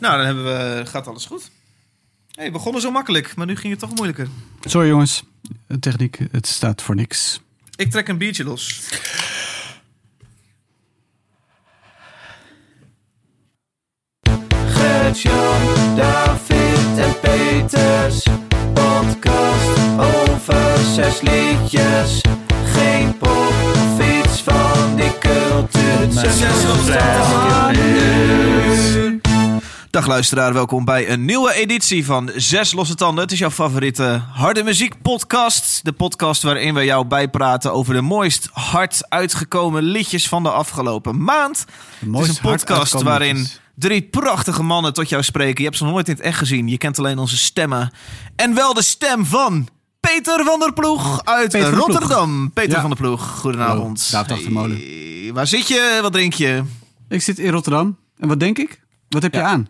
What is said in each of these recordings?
Nou, dan hebben we, gaat alles goed. Hey, we begonnen zo makkelijk, maar nu ging het toch moeilijker. Sorry jongens, techniek, het staat voor niks. Ik trek een biertje los. Gert-Jan, David en Peters. Podcast over zes liedjes. Geen pop of iets van die cultuur. Zes Dag luisteraar, welkom bij een nieuwe editie van Zes Losse Tanden. Het is jouw favoriete harde muziek podcast. De podcast waarin we jou bijpraten over de mooist hard uitgekomen liedjes van de afgelopen maand. Het is een podcast waarin drie prachtige mannen tot jou spreken. Je hebt ze nog nooit in het echt gezien. Je kent alleen onze stemmen. En wel de stem van Peter van der Ploeg uit Peter Ploeg. Rotterdam. Peter Ja. van der Ploeg, goedenavond. Hallo, David Achtermolen. Hey, waar zit je? Wat drink je? Ik zit in Rotterdam. En wat denk ik? Wat heb je aan?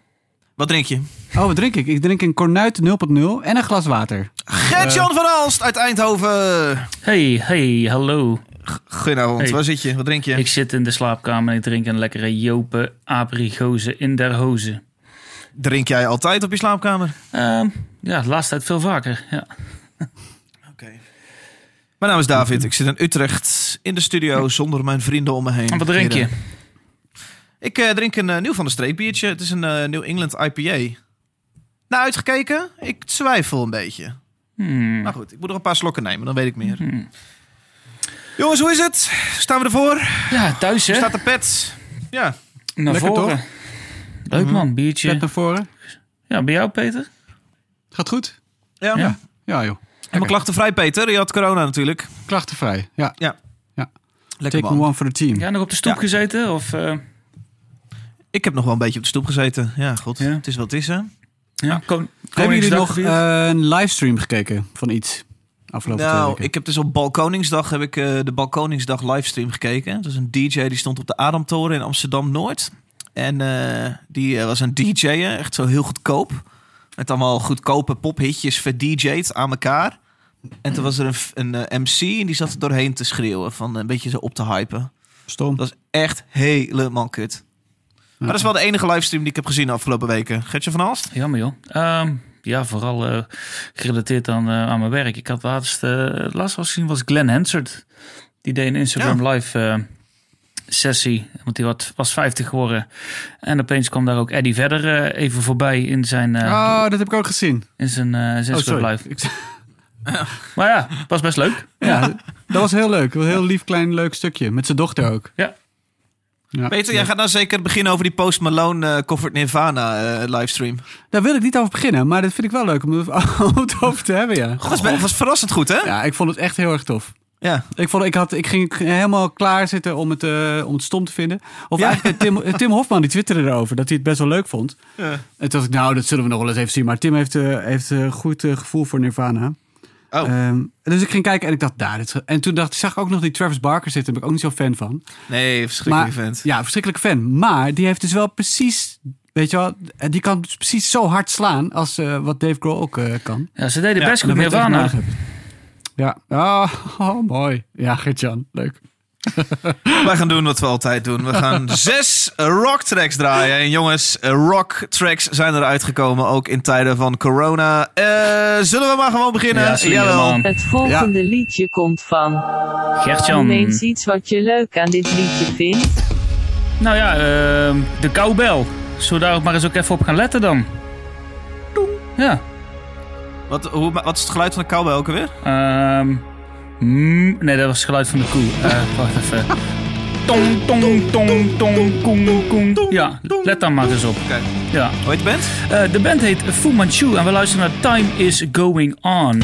Wat drink je? Oh, wat drink ik? Ik drink een Cornuit 0.0 en een glas water. Gert-Jan van Alst uit Eindhoven. Hey, hey, hallo. Goedenavond, Hey. waar zit je? Wat drink je? Ik zit in de slaapkamer en ik drink een lekkere Jopen abrigozen in der hozen. Drink jij altijd op je slaapkamer? Ehm, ja, de laatste tijd veel vaker. Ja. Oké. Mijn naam is David. Ik zit in Utrecht in de studio zonder mijn vrienden om me heen. En wat drink je? Ik eh, drink een eh, nieuw van de streep biertje. Het is een eh, New England IPA. Nou, uitgekeken? Ik twijfel een beetje. Hmm. Maar goed, ik moet nog een paar slokken nemen, dan weet ik meer. Jongens, hoe is het? Staan we ervoor? Ja, thuis hè? Hoe staat de pet? Ja. Naar Lekker, voren. Leuk man, biertje. Zet naar voren. Ja, bij jou Peter? Gaat goed? Ja. Ja. Ja joh. Helemaal klachtenvrij, Peter. Je had corona natuurlijk. Klachtenvrij. Ja. Ja. Ja. Lekker Take man. one for the team. Ja, nog op de stoep Ja. gezeten? Of, eh, Ik heb nog wel een beetje op de stoep gezeten. Ja, god. Ja. Het is wat het is, hè? ja, kon, Hebben jullie nog eh, een livestream gekeken van iets? Afgelopen twee Nou, weken? ik heb dus op Balkoningsdag heb ik eh, de Balkoningsdag livestream gekeken. Dat is een DJ die stond op de Adamtoren in Amsterdam Noord. En eh, die was een DJ, echt zo heel goedkoop. Met allemaal goedkope pophitjes verdj'd aan elkaar. En toen was er een, een MC en die zat er doorheen te schreeuwen. Van een beetje zo op te hypen. Stom. Dat is echt helemaal kut. Maar dat is wel de enige livestream die ik heb gezien de afgelopen weken. Gertje van Alst? Jammer joh. Ehm, ja, vooral eh, gerelateerd aan, eh, aan mijn werk. Ik had laatst, eh het laatst was gezien was Glenn Hansard. Die deed een Instagram live eh, sessie. Want die wat, was 50 geworden. En opeens kwam daar ook Eddie Verder even voorbij in zijn, eh, Oh, dat heb ik ook gezien. in zijn, Oh, sorry. live. Ik- Maar ja, was best leuk. ja, dat was heel leuk. Een heel lief klein leuk stukje. Met zijn dochter ook. Ja. Ja. Peter, jij gaat nou zeker beginnen over die Post Malone eh Comfort Nirvana eh, livestream. Daar wil ik niet over beginnen, maar dat vind ik wel leuk om het over te hebben, ja. Dat was, was verrassend goed, hè? Ja, ik vond het echt heel erg tof. Ja. Ik, vond, ik, had, ik ging helemaal klaar zitten om het, eh, om het stom te vinden. Of Ja. eigenlijk Tim, Tim Hofman, die twitterde erover, dat hij het best wel leuk vond. Ja. En toen dacht ik, nou, dat zullen we nog wel eens even zien. Maar Tim heeft, heeft een goed gevoel voor Nirvana. Oh. Ehm, dus ik ging kijken en ik dacht, nou, dit en toen dacht, zag ik ook nog die Travis Barker zitten. Daar ben ik ook niet zo fan van. Nee, verschrikkelijk vent. Ja, verschrikkelijk fan. Maar die heeft dus wel precies, weet je wel, eh, die kan dus precies zo hard slaan als eh, wat Dave Grohl ook eh, kan. Ja, ze deden Ja, best goed echt Nirvana. Ja, ah, oh, mooi. Ja, Gert-Jan, leuk. Wij gaan doen wat we altijd doen. We gaan zes rock tracks draaien. En jongens, rock tracks zijn er uitgekomen, ook in tijden van corona. Eh, zullen we maar gewoon beginnen? Ja, Jawel. man. Het volgende liedje komt van. Gertjan. Noem eens iets wat je leuk aan dit liedje vindt. Nou ja, ehm, de cowbell. Zullen we daar ook maar eens ook even op gaan letten dan? Ja. Wat, hoe, wat is het geluid van de cowbell ook alweer? Ehm, mm, nee, dat was het geluid van de koe. Eh, wacht even. Tong, tong, tong, tong, koeng, koeng. Ja, let dan maar eens op. Ja. Hoe heet de band? Eh, de band heet Fu Manchu en we luisteren naar Time is Going On.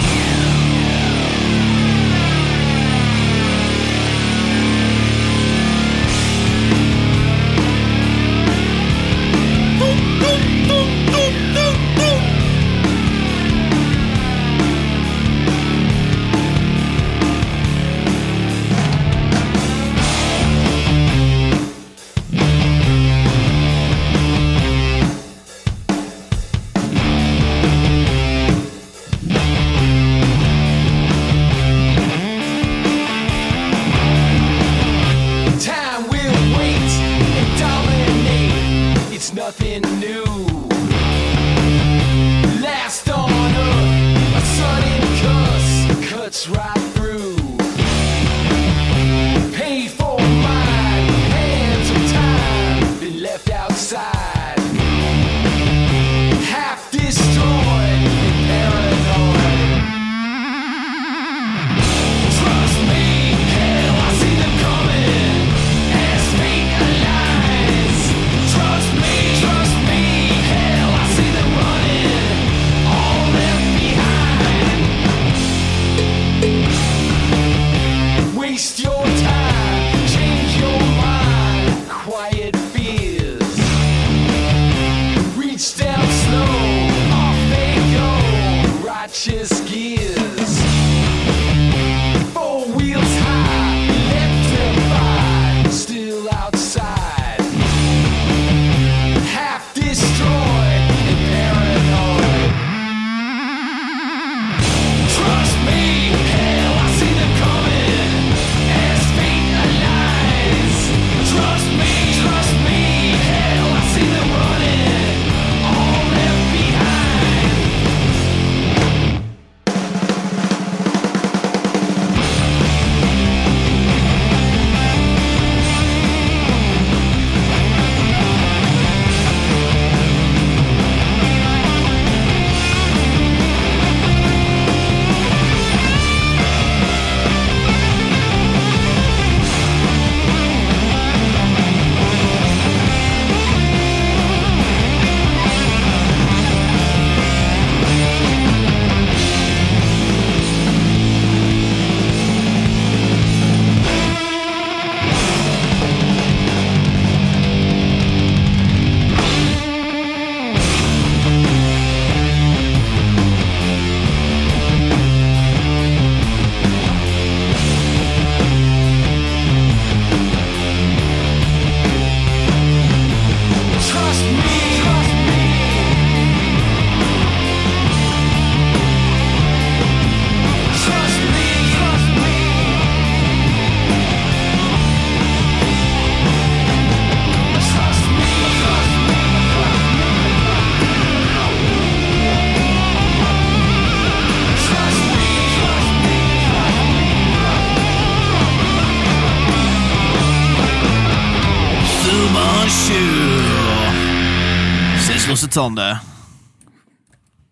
Tanden.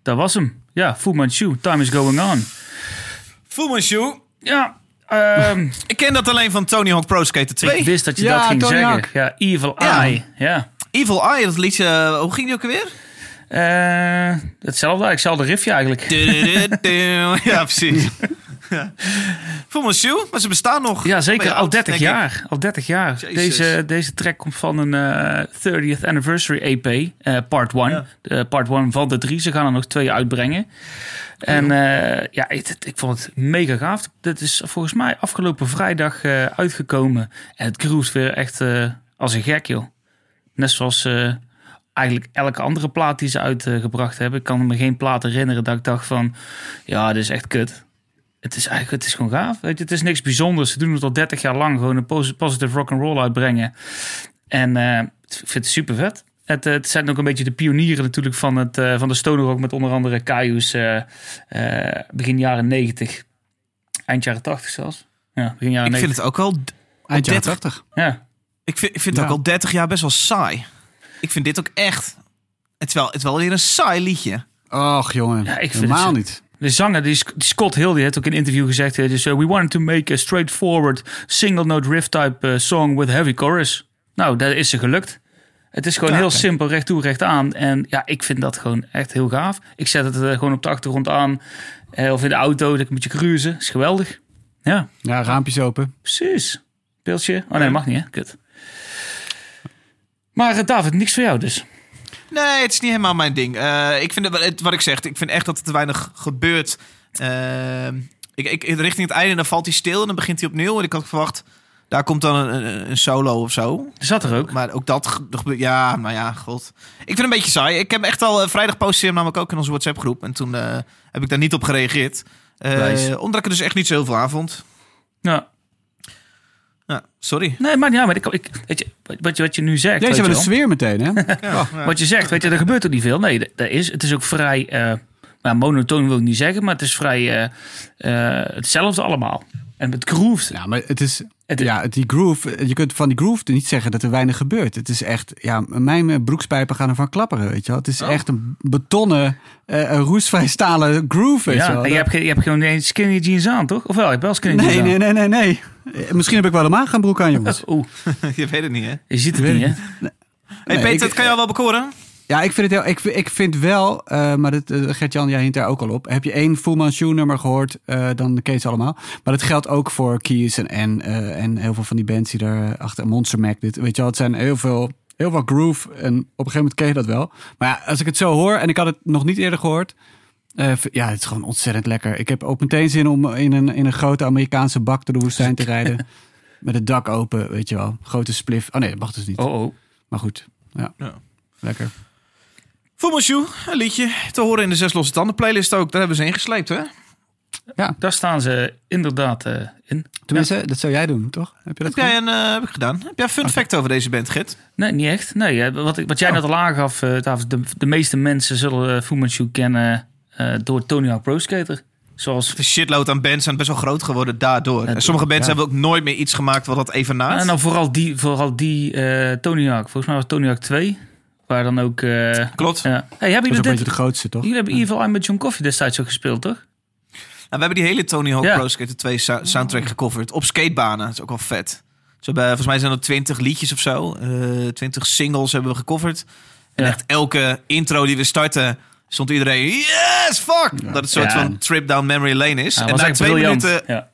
Dat was hem. Ja, Fu Manchu, Time is Going On. Fu Manchu. Ja, ehm, Ik ken dat alleen van Tony Hawk Pro Skater 2. ik wist dat je Ja, dat ging Tony zeggen. Hawk. Ja, Evil Ja. Eye. Ja. Evil Eye, dat liedje, eh, hoe ging die ook alweer? Eh, hetzelfde, hetzelfde riffje eigenlijk. ja, precies. Ja. Fu Manchu, maar ze bestaan nog. Ja, zeker. Al oud, 30 denk ik. jaar. Al 30 jaar. Jezus. Deze, deze track komt van een eh 30th Anniversary EP, eh, part 1. Ja. De part 1 van de drie. Ze gaan er nog twee uitbrengen. En eh, ja, ik, ik vond het mega gaaf. Dit is volgens mij afgelopen vrijdag eh, uitgekomen. En het groeft weer echt eh, als een gek, joh. Net zoals eh, eigenlijk elke andere plaat die ze uitgebracht hebben. Ik kan me geen plaat herinneren dat ik dacht van... Ja, dit is echt kut. Het is eigenlijk het is gewoon gaaf. Weet je, het is niks bijzonders. Ze doen het al 30 jaar lang. Gewoon een posi- positive rock and roll uitbrengen. En eh, ik vind het super vet. Het, eh, het zijn ook een beetje de pionieren natuurlijk van, het, eh, van de stoner rock. Met onder andere Caius eh, eh, begin jaren 90. Eind jaren 80 zelfs. Ja, begin jaren Ik 90. vind het ook al, Eind jaren 30. 80. Ja. ik vind, ik vind het Ja. ook al 30 jaar best wel saai. Ik vind dit ook echt, het is wel, het is wel weer een saai liedje. Och jongen, Ja, ik vind helemaal het niet. De zanger, die, Sc- die Scott Hill, die heeft ook in een interview gezegd... eh, Dus, uh, we wanted to make a straightforward single note riff type uh, song with heavy chorus. Nou, dat is ze gelukt. Het is gewoon Ja, heel simpel, recht toe, recht aan. En ja, ik vind dat gewoon echt heel gaaf. Ik zet het eh, gewoon op de achtergrond aan. eh, of in de auto, dat ik een beetje cruisen. is geweldig. Ja, Ja, raampjes open. precies. Beeldje. Oh nee, mag niet hè? Kut. Maar eh, David, niks voor jou dus. Nee, het is niet helemaal mijn ding. Eh, ik vind het, wat ik zeg, ik vind echt dat er te weinig gebeurt. Eh, ik, ik, richting het einde, dan valt hij stil en dan begint hij opnieuw. En ik had verwacht, daar komt dan een, een, solo of zo. Er zat er ook. Maar ook dat ge- gebeurt. Ja, maar ja, god. Ik vind het een beetje saai. Ik heb echt al eh, vrijdag postte hem namelijk ook in onze WhatsApp groep. En toen heb ik daar niet op gereageerd. Omdat ik er dus echt niet zoveel aan vond. Ja. Ja, sorry. Nee, maar ja, maar ik, ik, weet je, wat, je, wat je nu zegt. Deze weet je hebben de sfeer meteen, hè? Ja. Wat je zegt, weet je, er gebeurt er niet veel. Nee, dat- is. Het is ook vrij eh, nou, monotoon wil ik niet zeggen, maar het is vrij eh, eh, hetzelfde allemaal. En het groeft. Ja, maar het is... Het- ja, die groove, je kunt van die groove niet zeggen dat er weinig gebeurt. Het is echt, ja, mijn eh, broekspijpen gaan ervan klapperen, weet je wel. Het is echt een betonnen, eh, een roestvrij stalen groove, weet je ja, wel. en je hebt, je hebt gewoon geen skinny jeans aan, toch? Of wel, je hebt wel skinny Nee, jeans nee, nee, nee, nee. Eh, Misschien heb ik wel een maagaanbroek aan, jongens. aan. Oeh, Je weet het niet, hè? je ziet het niet, hè? Hey, Nee, Peter, ik- dat kan jou wel bekoren. Ja, ik vind het heel, ik, ik vind wel, eh, maar dat, eh, Gert-Jan, jij hint daar ook al op. Heb je één Fu Manchu nummer gehoord, eh, dan ken je ze allemaal. Maar dat geldt ook voor Keys en, en, eh, en heel veel van die bands die daar achter Monster Mac. Dit, weet je wel, het zijn heel veel, heel veel groove. En op een gegeven moment ken je dat wel. Maar ja, als ik het zo hoor, en ik had het nog niet eerder gehoord. eh, ja, het is gewoon ontzettend lekker. Ik heb ook meteen zin om in een, in een grote Amerikaanse bak door de woestijn te rijden. Met het dak open, weet je wel. Grote spliff. Oh nee, dat mag dus niet. Oh, oh. Maar goed, ja. Ja. Lekker. Fu Manchu, een liedje te horen in de Zes Losse Tanden playlist ook. Daar hebben ze ingesleept, hè? Daar staan ze inderdaad eh, in. Tenminste, dat zou jij doen, toch? Heb je dat Heb jij een, eh, heb ik gedaan. Heb jij een fun fact over deze band, Git? Nee, niet echt. Nee, eh, wat, wat jij Oh. net al aangaf, eh, David, de, de meeste mensen zullen uh, Fu Manchu kennen eh, door Tony Hawk Pro Skater. Zoals De shitload aan bands zijn best wel groot geworden daardoor. En sommige bands ja. hebben ook nooit meer iets gemaakt wat dat even naast. En dan vooral die, vooral die eh, Tony Hawk. Volgens mij was Tony Hawk 2. Waar dan ook... eh, Klopt. ja. Hey, hebben Dat is jullie een beetje de grootste, toch? Jullie hebben Evil Eye met John Coffee destijds ook gespeeld, toch? En we hebben die hele Tony Hawk Ja. Pro Skater 2 sou- soundtrack gecoverd. Op skatebanen. Dat is ook wel vet. Ze hebben, volgens mij zijn er 20 liedjes of zo. eh 20 singles hebben we gecoverd. En Ja. echt elke intro die we starten... stond iedereen... Yes, fuck! Dat het een soort Ja. van trip down memory lane is. Ja, en na twee briljant. minuten...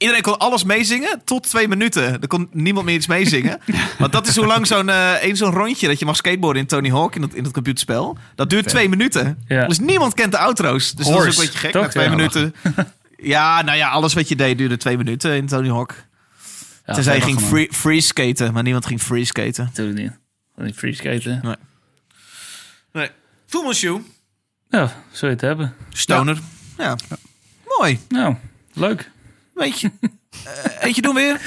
Ja. Iedereen kon alles meezingen tot twee minuten. Er kon niemand meer iets meezingen. Want dat is hoe lang zo'n één zo'n rondje dat je mag skateboarden in Tony Hawk in dat, in dat computerspel. Dat duurt twee minuten. Ja. Dus niemand kent de outro's. Dus dat is Horse, ook een beetje gek. toch? Na twee Ja, minuten. Ja, nou ja, alles wat je deed duurde twee minuten in Tony Hawk. Ja, Tenzij je ging free, free skaten, maar niemand ging free skaten. Natuurlijk niet. Die free skaten. Nee. Fu Manchu. Ja, zou je het hebben. Stoner. Ja. Mooi. Nou, leuk. Weet je. Eh, eentje doen weer.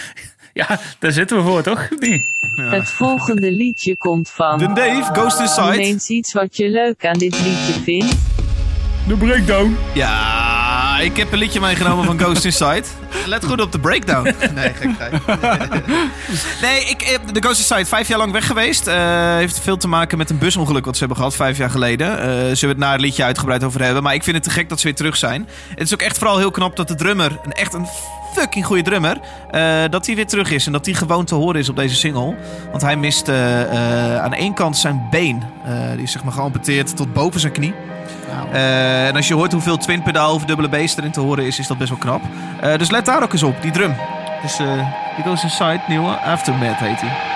Ja, daar zitten we voor, toch? Nee. Het volgende liedje komt van. De Dave, Ghost Noem Inside. eens iets wat je leuk aan dit liedje vindt. De breakdown. Ja, Ja, ik heb een liedje meegenomen van Ghost Inside. Let goed op de breakdown. Nee, gekheid. nee, ik, eh, de Ghost Inside, vijf jaar lang weg geweest. Eh, heeft veel te maken met een busongeluk wat ze hebben gehad vijf jaar geleden. Eh zullen we het na het liedje uitgebreid over hebben. Maar ik vind het te gek dat ze weer terug zijn. Het is ook echt vooral heel knap dat de drummer, een, echt een fucking goede drummer, dat hij weer terug is. En dat hij gewoon te horen is op deze single. Want hij mist aan één kant zijn been. Die is zeg maar geamputeerd tot boven zijn knie. Eh, en als je hoort hoeveel twin pedaal of dubbele bass erin te horen is, is dat best wel knap. Eh, dus let daar ook eens op, die drum. Dus eh die goes inside, nieuwe Aftermath heet hij.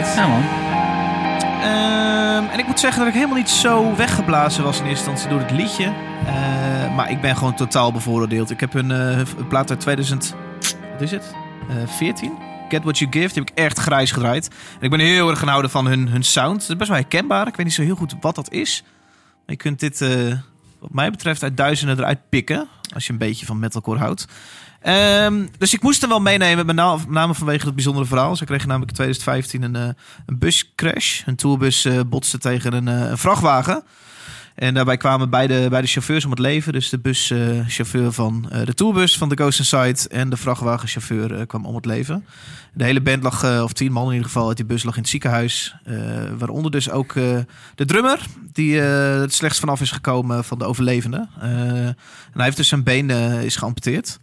Ja man. Ehm, en ik moet zeggen dat ik helemaal niet zo weggeblazen was in eerste instantie door het liedje. Eh, maar ik ben gewoon totaal bevooroordeeld. Ik heb een, eh, een plaat uit 2000... Wat is het? Eh 14? Get What You Give. Die heb ik echt grijs gedraaid. En ik ben heel erg genouden van hun, hun sound. Het is best wel herkenbaar. Ik weet niet zo heel goed wat dat is. Maar je kunt dit, eh, wat mij betreft, uit duizenden eruit pikken. Als je een beetje van metalcore houdt. Ehm, dus ik moest hem wel meenemen, met na- met name vanwege het bijzondere verhaal. Ze kregen namelijk in 2015 een, eh, een buscrash. Een tourbus eh, botste tegen een, eh, een vrachtwagen. En daarbij kwamen beide, beide chauffeurs om het leven. Dus de buschauffeur van de tourbus van de Ghost Inside en de vrachtwagenchauffeur kwam om het leven. De hele band lag, of tien man in ieder geval, uit die bus lag in het ziekenhuis. Waaronder dus ook de drummer, die het slechtst vanaf is gekomen van de overlevenden. Eh, en hij heeft dus zijn been is geamputeerd.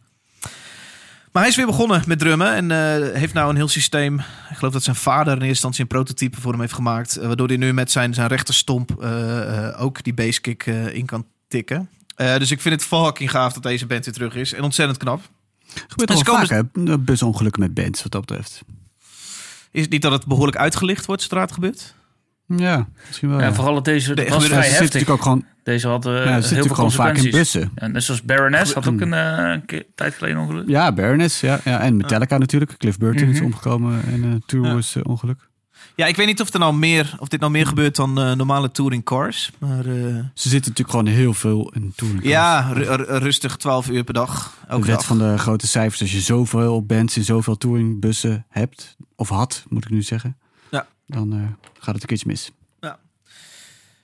Maar hij is weer begonnen met drummen en eh, heeft nou een heel systeem. Ik geloof dat zijn vader in eerste instantie een prototype voor hem heeft gemaakt. eh, waardoor hij nu met zijn, zijn rechterstomp eh, eh, ook die basskick eh in kan tikken. Eh, dus ik vind het fucking gaaf dat deze band weer terug is. En ontzettend knap. Gebeurt al komen vaak, hè? Busongelukken met bands, wat dat betreft. Is het niet dat het behoorlijk uitgelicht wordt zodra het gebeurt? Ja, misschien wel. Ja, ja. vooral dat deze De- was Ja, vrij ze zitten heftig. natuurlijk ook gewoon, Deze had eh, ja, heel veel gewoon vaak in consequenties. bussen. En net zoals Baroness had ook een eh, een keer- tijd geleden ongeluk. Ja, Baroness, ja, ja. En Metallica natuurlijk. Cliff Burton is Mhm. omgekomen in een eh, ongeluk. Ja, ik weet niet of, er nou meer, of dit nou meer gebeurt dan normale touring cars. Maar eh, Ze zitten natuurlijk gewoon heel veel in touring. ja, ru- ru- rustig 12 uur per dag. de Elke wet dag. van de grote cijfers. Als je zoveel bands in zoveel touringbussen hebt, of had, moet ik nu zeggen. Ja. Dan eh, gaat het een keertje mis.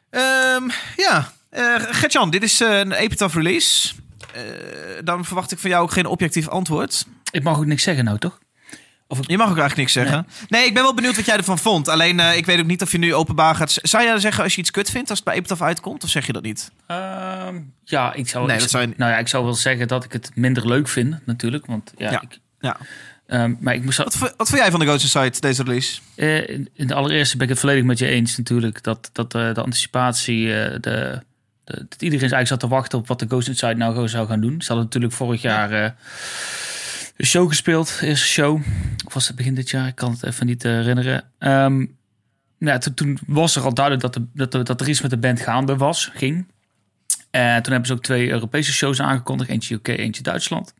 Ehm, ja, Eh Gertjan, dit is eh, een Epitaph release. Eh, dan verwacht ik van jou ook geen objectief antwoord. Ik mag ook niks zeggen nou, toch? Je mag ook eigenlijk niks zeggen. Nee, ik ben wel benieuwd wat jij ervan vond. Alleen, eh, ik weet ook niet of je nu openbaar gaat... Zou jij zeggen als je iets kut vindt als het bij Epitaph uitkomt? Of zeg je dat niet? Ehm, ja, ik zou, Nee, ik, dat zou je- nou ja, ik zou wel zeggen dat ik het minder leuk vind, natuurlijk. Want ja, Ja. Ik, Ja. Ehm, maar ik moest Wat, wat vind jij van de Ghost Society, deze release? Eh, in, in de allereerste ben ik het volledig met je eens natuurlijk. Dat, dat eh, de anticipatie, eh, de, de, dat iedereen eigenlijk zat te wachten op wat de Ghost Inside nou gewoon zou gaan doen. Ze hadden natuurlijk vorig jaar een show gespeeld, eerste show. Of was het begin dit jaar? Ik kan het even niet herinneren. Ehm, ja, toen, toen was er al duidelijk dat, de, dat, er- dat er iets met de band gaande was, ging. En toen hebben ze ook twee Europese shows aangekondigd. Eentje UK, eentje Duitsland.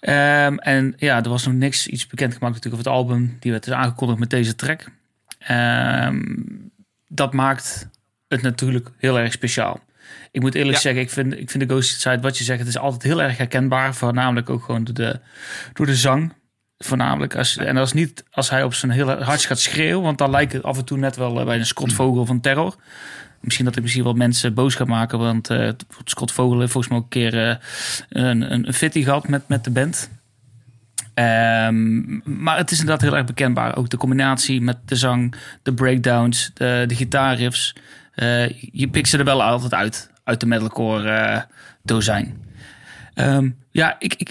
Ehm, en ja, er was nog niks, iets bekendgemaakt natuurlijk over het album. Die werd dus aangekondigd met deze track. Ehm, dat maakt het natuurlijk heel erg speciaal. Ik moet eerlijk Ja. zeggen, ik vind, ik vind de Ghost Side, wat je zegt, het is altijd heel erg herkenbaar. Voornamelijk ook gewoon door de, door de zang. Voornamelijk. Als, en als niet als hij op zijn heel hardst gaat schreeuwen. Want dan lijkt het af en toe net wel eh, bij een Scott Vogel van Terror. Misschien dat ik misschien wel mensen boos ga maken. Want eh Scott Vogel heeft volgens mij ook een keer eh, een, een, fitty gehad met, met de band. Ehm, maar het is inderdaad heel erg bekendbaar. Ook de combinatie met de zang, de breakdowns, de, de gitaarriffs. Eh, je pikt ze er wel altijd uit. Uit de metalcore dozijn. Ehm, ja, ik, ik,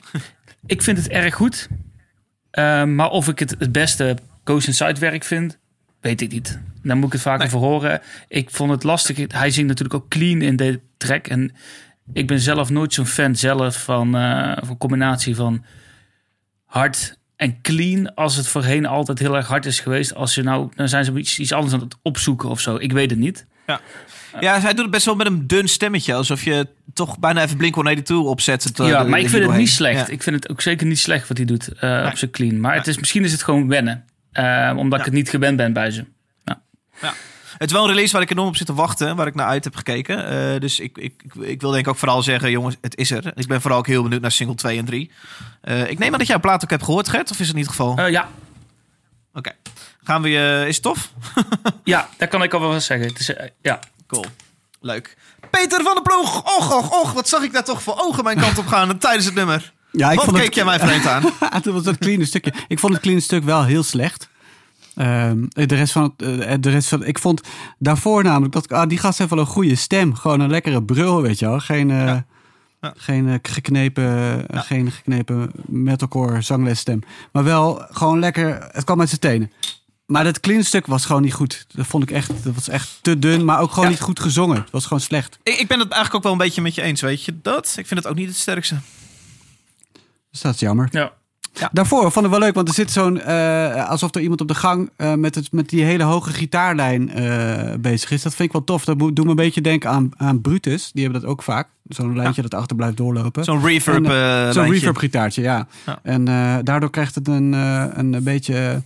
ik vind het erg goed. Ehm, maar of ik het het beste Ghost Inside werk vind, weet ik niet. Dan moet ik het vaker Nee. voor horen. Ik vond het lastig. Hij zingt natuurlijk ook clean in de track. En ik ben zelf nooit zo'n fan zelf van, eh, van combinatie van hard en clean. Als het voorheen altijd heel erg hard is geweest. Als je nou, dan zijn ze iets, iets anders aan het opzoeken of zo. Ik weet het niet. Ja, hij doet het best wel met een dun stemmetje. Alsof je toch bijna even Blink-182 opzet. Het, ja, maar ik vind het niet slecht. Ja. Ik vind het ook zeker niet slecht wat hij doet eh, op zijn clean. Maar het is, misschien is het gewoon wennen. Eh, omdat ik het niet gewend ben bij ze. Het is wel een release waar ik enorm op zit te wachten. Waar ik naar uit heb gekeken. Eh, dus ik, ik, ik, wil denk ik ook vooral zeggen, jongens, het is er. Ik ben vooral ook heel benieuwd naar single 2 en 3. Eh, ik neem aan dat jij plaat ook hebt gehoord, Gert. Of is het niet het geval? Eh, ja. Oké. Gaan we je... is het tof? ja, dat kan ik al wel zeggen. Het is, ja. Cool. Leuk. Peter van der Ploeg. Och, och, och. Wat zag ik daar toch voor ogen mijn kant op gaan tijdens het nummer. Ja, ik Wat vond keek het, jij mij vreemd aan? dat was dat clean stukje. Ik vond het clean stuk wel heel slecht. Ehm, de rest van het, eh, de rest van, ik vond daarvoor namelijk dat ah, die gast heeft wel een goede stem, gewoon een lekkere brul, weet je wel, geen, eh, Ja. Ja. geen eh, geknepen, eh, geen geknepen metalcore zanglesstem, maar wel gewoon lekker. Het kwam uit zijn tenen. Maar dat clean stuk was gewoon niet goed. Dat vond ik echt, dat was echt te dun, maar ook gewoon niet goed gezongen. Het was gewoon slecht. Ik, ik ben het eigenlijk ook wel een beetje met je eens, weet je dat? Ik vind het ook niet het sterkste. Dus dat is jammer. ja. Daarvoor vond ik wel leuk, want er zit zo'n... eh, alsof er iemand op de gang eh, met, het, met die hele hoge gitaarlijn eh, bezig is. Dat vind ik wel tof. Dat doet me een beetje denken aan, aan Brutus. Die hebben dat ook vaak. Zo'n lijntje dat achter blijft doorlopen. Zo'n reverb En, eh, Zo'n lijntje. reverb gitaartje, ja. Ja. En eh, daardoor krijgt het een, eh, een beetje...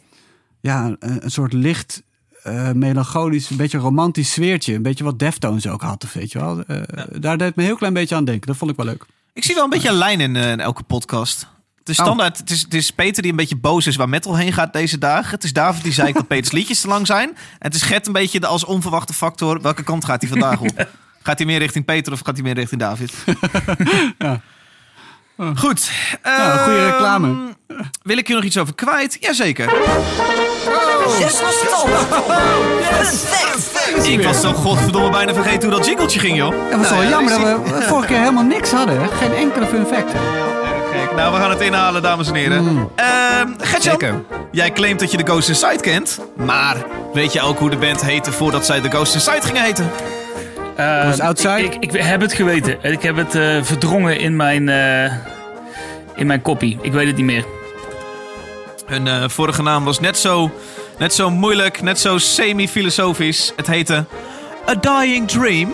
ja, een, een soort licht... eh, melancholisch, een beetje romantisch sfeertje. Een beetje wat Deftones ook had, weet je wel. Eh, Daar deed het me een heel klein beetje aan denken. Dat vond ik wel leuk. Ik zie wel een beetje een lijn in, eh, in elke podcast. Het is Oh. standaard. Het, is, het is Peter die een beetje boos is waar metal heen gaat deze dagen. Het is David die zei dat Peters liedjes te lang zijn. En het is Gert een beetje de als onverwachte factor. Welke kant gaat hij vandaag op? Gaat hij meer richting Peter of gaat hij meer richting David? Goed. Ja, goede ehm, reclame. Wil ik je nog iets over kwijt? Jazeker. Ik was zo godverdomme bijna vergeten hoe dat jingletje ging, joh. Het was Nou wel ja, jammer ik dat we vorige keer helemaal niks hadden. Geen enkele fun fact. Kijk, nou, we gaan het inhalen, dames en heren. Ehm Gertjan, Zeker. jij claimt dat je de Ghost Inside kent. Maar weet je ook hoe de band heette voordat zij de Ghost Inside gingen heten? Eh, Was outside? Ik, ik, ik heb het geweten. Ik heb het eh, verdrongen in mijn, eh, in mijn kopie. Ik weet het niet meer. Hun eh, vorige naam was net zo, net zo moeilijk, net zo semi-filosofisch. Het heette A Dying Dream.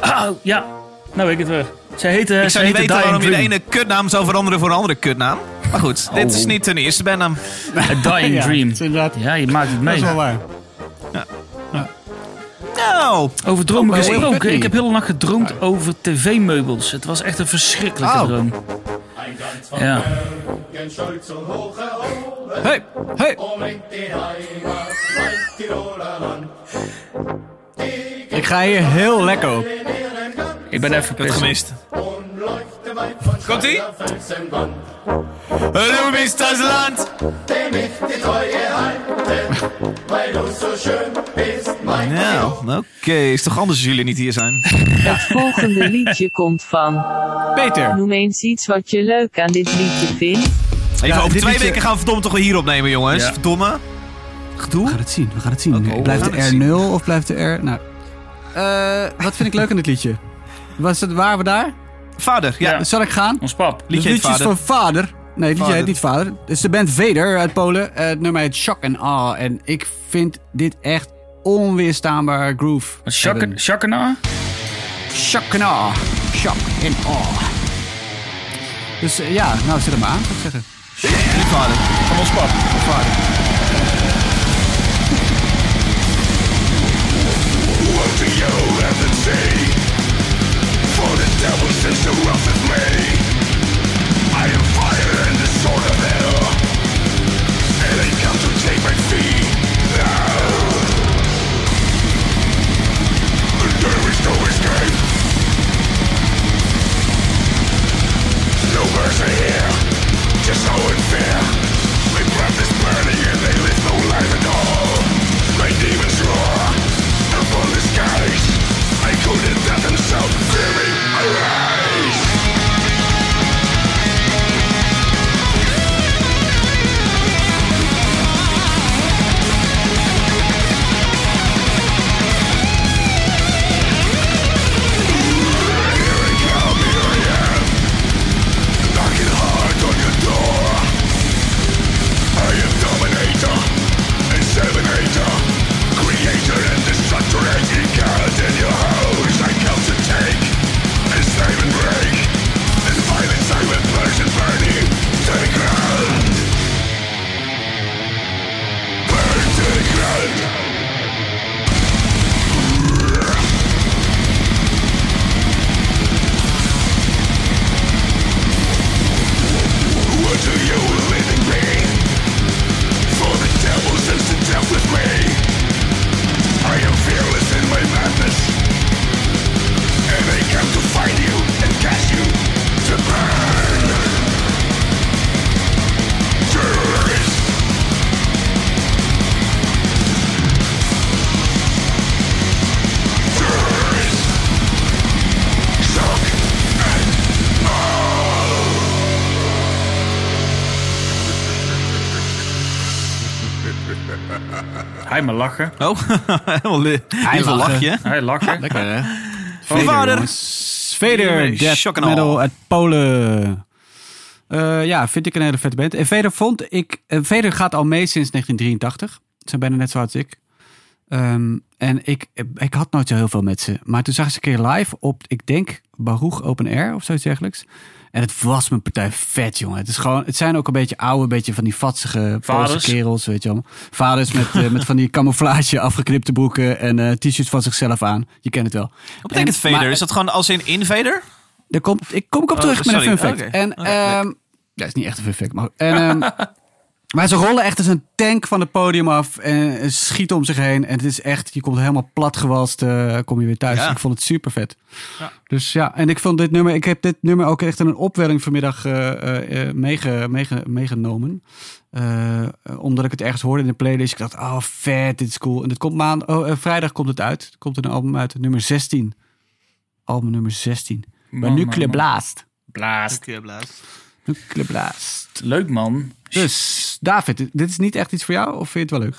Ah, ja. Nou weet ik het weer. Zij heette, Ik zou niet weten waarom je de Dream. ene kutnaam zou veranderen voor een andere kutnaam. Maar goed, dit is niet hun eerste bandnaam. A Dying Ja, Dream. dat inderdaad- Ja, je maakt het Dat mee. is wel waar. Nou, Over dromen Oh, Will gesproken. Ik heb heel lang gedroomd over tv-meubels. Het was echt een verschrikkelijke Oh. droom. Ja. Hey, hey. Ik ga hier heel lekker op. Ik ben even pissen. gemist. Komt-ie? Du bist das Land. Nou, oké. Is toch anders als jullie niet hier zijn? Het volgende liedje komt van. Peter. Noem eens iets wat je leuk aan dit liedje vindt. Even Ja, over twee liedje- weken gaan we verdomme toch weer hier opnemen, jongens. Ja. Verdomme. Gedoe. We gaan het zien, we gaan het zien. Blijft de R zien. 0 of blijft de R... Nou, eh, wat vind ik leuk aan dit liedje? Was het, waren we daar? Vader, ja. Ja. Zal ik gaan? Ons pap. Liedje het heet liedje is Vader. van Vader. Nee, het liedje Vader. heet niet Vader. Het is de band Vader uit Polen. Eh, Het nummer heet Shock and Awe. En ik vind dit echt onweerstaanbaar groove. hebben. Shakana? Shock and Awe. Shock and Awe. Dus eh, ja, nou zet hem aan, zou ik zeggen. Niet vader. Van ons pap. Vader. Do you to say? For the devil says the wrath is me. I am fire and the sword of hell. And they come to take my fee. Now. There is no escape. No mercy here. Just so unfair. Hij maar lachen. Oh, helemaal li- lieve lachen. lachje. Hij lachen. Lekker hè? Vader. Vader, Shock death metal uit Polen. Eh, ja, vind ik een hele vette band. En Vader vond ik... eh, Vader gaat al mee sinds 1983. Ze zijn bijna net zo oud als ik. Ehm, en ik, ik had nooit zo heel veel met ze. Maar toen zag ik ze een keer live op, ik denk, Baruch Open Air of zoiets dergelijks. En het was mijn partij vet, jongen. Het, is gewoon, het zijn ook een beetje oude, beetje van die vatsige Poolse kerels, weet je wel. Vaders met, eh, met van die camouflage afgeknipte broeken en eh, t-shirts van zichzelf aan. Je kent het wel. Wat betekent En- Vader? maar- Is dat gewoon als in Invader? daar komt, ik kom ik op Oh, terug met een fun fact. En, ehm ja, is niet echt een fun fact. Maar, en, ehm, maar ze rollen echt als een tank van het podium af en eh, schieten om zich heen. En het is echt, je komt helemaal platgewalst, eh kom je weer thuis. Ja. Ik vond het super vet. Ja. Dus ja, en ik vond dit nummer, ik heb dit nummer ook echt in een opwelling vanmiddag eh, eh, eh, meege, meege, meegenomen. Omdat ik het ergens hoorde in de playlist. Ik dacht, oh vet, dit is cool. En het komt maand, oh, vrijdag komt het uit. Er komt een album uit, nummer 16. Album nummer 16. Bij Man, man, Nuclear man. Blast. Blaast. Nuclear Blast. Leuk man. Dus, David, dit is niet echt iets voor jou? Of vind je het wel leuk?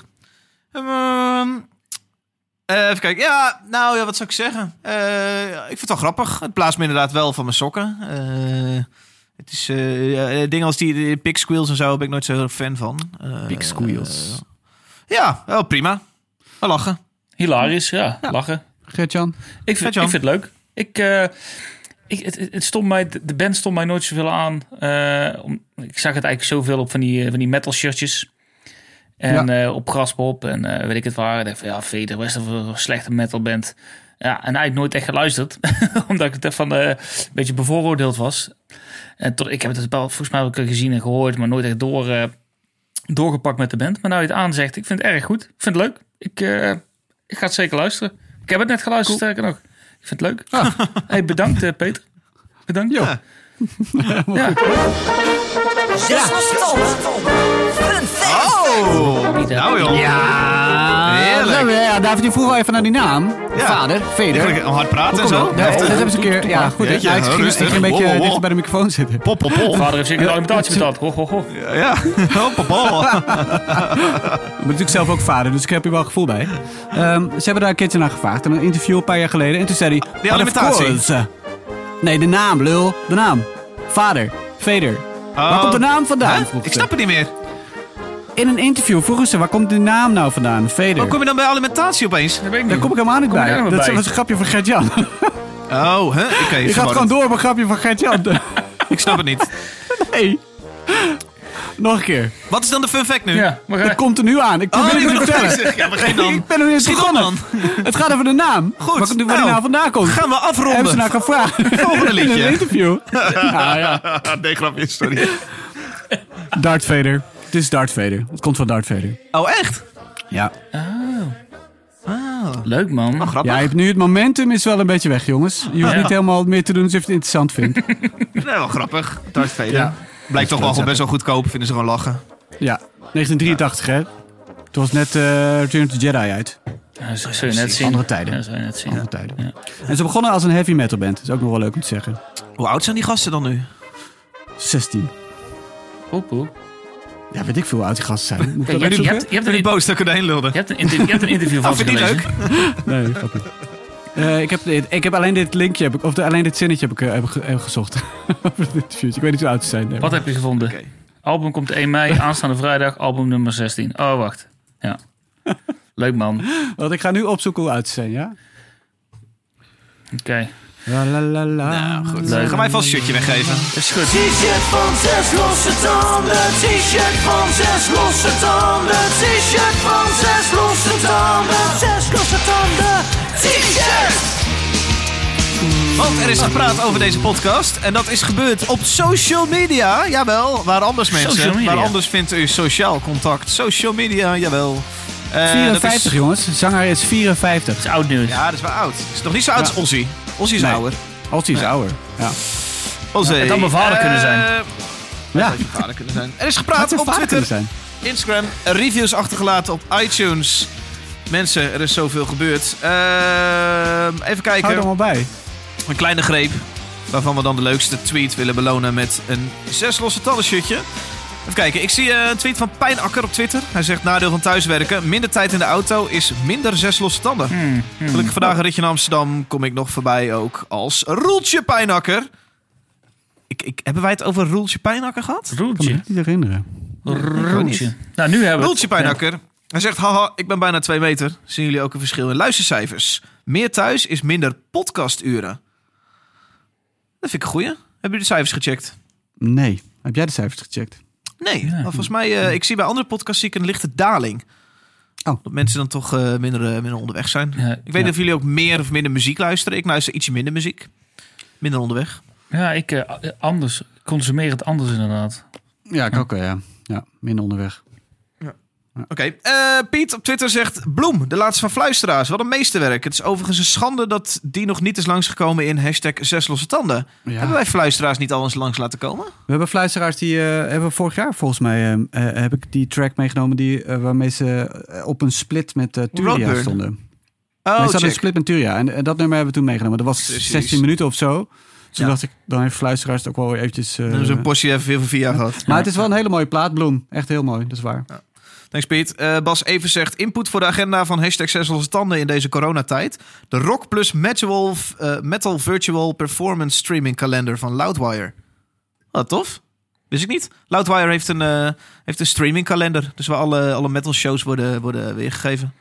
Ehm, eh, even kijken. Ja, nou ja, wat zou ik zeggen? Eh, ik vind het wel grappig. Het blaast me inderdaad wel van mijn sokken. Eh, het is eh, ja, dingen als die, die pig squeals en zo ben ik nooit zo heel erg fan van. Eh, Pig squeals. ja, wel prima. Wel lachen. Hilarisch, ja. Ja. Lachen. Gert-Jan? Ik vind, ik vind het leuk. Ik, eh, ik, het, stond mij, de band stond mij nooit zoveel aan. Eh, om, ik zag het eigenlijk zoveel op van die, eh, van die metal shirtjes. En eh, op Graspop en weet ik het waar. Ik dacht van ja, dat voor een slechte metalband? Ja, en eigenlijk nooit echt geluisterd. omdat ik het echt van eh, een beetje bevooroordeeld was. En tot, ik heb het wel volgens mij ook gezien en gehoord, maar nooit echt door, doorgepakt met de band. Maar nou je het aanzegt, ik vind het erg goed. Ik vind het leuk. Ik, ik ga het zeker luisteren. Ik heb het net geluisterd, sterker nog. Ik vind het leuk. Hey, bedankt eh, Peter. Bedankt. Ja. Ja. Tanden. Fun fact. Oh! Nou joh. Ja, Heerlijk. Ja, David, die vroeg al even naar die naam. Ja. Vader, Vader. Ik hard praten en zo. op, dat, hebben ze een keer. Ja, goed. Jeetje, nou, ik ging, ik rustig. ging een beetje Wow, dichter bij de microfoon zitten. Pop, pop, pop. Vader heeft zeker de alimentatie betaald. Ho, ho, ho. Ja. Oh, pop, pop. Ik ben natuurlijk zelf ook vader, dus ik heb hier wel gevoel bij. Ehm, ze hebben daar een keertje naar gevraagd. In een interview een paar jaar geleden. En toen zei hij... Die "But of alimentatie." course." Nee, de naam, lul. De naam. Vader. Vader. Waar komt de naam vandaan? Huh? Ik snap het niet meer. In een interview vroegen ze, waar komt die naam nou vandaan? Vader. Hoe kom je dan bij alimentatie opeens? Dat weet ik Daar kom ik helemaal niet Kom bij. Dat bij? was een grapje van Gert-Jan. Oh, hè? Oké. Je gaat gewoon door op een grapje van Gert-Jan. Ik snap het niet. Nee. Nog een keer. Wat is dan de fun fact nu? Ja, maar Dat komt er nu aan. Ik probeer Oh, het te vertellen. Ja, begin dan. Ik ben er niet eens Schiet op, begonnen. Het gaat over de naam. Goed, Waar, waar nou, die naam vandaan komt. Gaan we afronden. Hebben ze nou gevraagd. Volgende liedje. In een interview. nou ja. nee, grapje, sorry. Darth Vader. Het is Darth Vader. Het komt van Darth Vader. Oh, echt? Ja. leuk man. Oh, grappig. Ja, je hebt nu het momentum is wel een beetje weg, jongens. Je hoeft Ja. niet helemaal meer te doen alsof je het interessant vindt. Nee, wel grappig. Darth Vader. Ja. Blijkt toch wel best wel goedkoop. Vinden ze gewoon lachen. Ja. 1983, hè? Toen was net eh Return of the Jedi uit. Ja, dat zul je net zien. Andere tijden. Ja, dat zul je net zien. Andere tijden. Ja. En ze begonnen als een heavy metal band. Dat is ook nog wel leuk om te zeggen. Hoe oud zijn die gasten dan nu? 16. Poep, poep. Ja, weet ik veel hoe oud die gasten zijn. Moet ik Ja, dat je, hebt, je, hebt, je, hebt Toen die een, boos dat ik erheen lulde. je, hebt een, inter- je hebt een interview van ze vind je die gelezen. leuk? Nee, grapje. Eh, ik, heb, ik heb alleen dit linkje, heb ik, of de, alleen dit zinnetje heb ik, eh, heb heb ik gezocht. Over de interviews. Ik weet niet hoe oud ze zijn. nee. Wat heb je gevonden? Oké. Album komt 1 mei, aanstaande vrijdag, album nummer 16. Oh, wacht. Ja. Leuk man. Want ik ga nu opzoeken hoe oud ze zijn, ja? Oké. La, la, la, la. Nou, goed. Leuk. Gaan wij vast een shirtje weggeven. Is goed. T-shirt van zes losse tanden. T-shirt van zes losse tanden. T-shirt van zes losse tanden. Zes losse tanden. T-shirt. Want er is gepraat over deze podcast. En dat is gebeurd op social media. Jawel, waar anders mensen. Waar anders vindt u sociaal contact. Social media, jawel. Eh, dat 54, is- jongens. De zanger is 54. Het is oud nieuws. Ja, dat is wel oud. Is nog niet zo oud als. Ozzy. Ozzy is Nee. ouder. Als hij is ouder. Ja. Ozzy. het had mijn vader kunnen zijn. Eh, Ja. je vader kunnen zijn. Er is gepraat op Twitter, zijn. Instagram, reviews achtergelaten op iTunes. Mensen, er is zoveel gebeurd. Ehm, even Hou er kijken. allemaal bij. Een kleine greep. Waarvan we dan de leukste tweet willen belonen met een zes losse tanden shirtje. Even kijken. Ik zie eh, een tweet van Pijnakker op Twitter. Hij zegt nadeel van thuiswerken. Minder tijd in de auto is minder zes losse tanden. Hmm, hmm. Gelukkig vandaag een ritje naar Amsterdam kom ik nog voorbij ook als Roeltje Pijnakker. Ik, ik, hebben wij het over Roeltje Pijnakker gehad? Ik kan me Roeltje. niet herinneren. Roeltje. Nou, nu hebben we Roeltje. Pijnakker. Hij zegt, haha, ik ben bijna twee meter. Zien jullie ook een verschil in luistercijfers? Meer thuis is minder podcasturen. Dat vind ik een goeie. Hebben jullie de cijfers gecheckt? Nee. Heb jij de cijfers gecheckt? Nee, maar volgens mij, eh, ik zie bij andere podcasts zie ik een lichte daling. Oh. Dat mensen dan toch eh, minder, eh, minder onderweg zijn. Ja, Ik weet niet of jullie ook meer of minder muziek luisteren. Ik luister ietsje minder muziek. Minder onderweg. Ja, ik eh, anders. Consumeer het anders inderdaad. Ja, ik ook ja. Ja, minder onderweg. Oké, eh, Piet op Twitter zegt... Bloem, de laatste van Fluisteraars. Wat een meesterwerk. Het is overigens een schande dat die nog niet is langsgekomen in hashtag zes losse tanden. Ja. Hebben wij Fluisteraars niet al eens langs laten komen? We hebben fluisteraars die eh, hebben vorig jaar volgens mij eh, heb ik die track meegenomen die waarmee ze op een split met Turia stonden. Oh, nee, ze hadden een split met Turia en, en dat nummer hebben we toen meegenomen. Dat was Precies. 16 minuten of zo. Dus toen Ja. dacht ik, dan heeft fluisteraars het ook wel eventjes. eh, Dan hebben ze een postje even via gehad. maar het is wel een hele mooie plaat, Bloem. Echt heel mooi, dat is waar. Thanks Piet. Eh, Bas even zegt input voor de agenda van hashtag zes losse tanden in deze coronatijd. De Rock plus Metal, eh, Metal Virtual Performance Streaming Calendar van Loudwire. Wat tof. Wist ik niet. Loudwire heeft een, eh, heeft een streaming kalender. Dus waar alle, alle metal shows worden, worden weergegeven.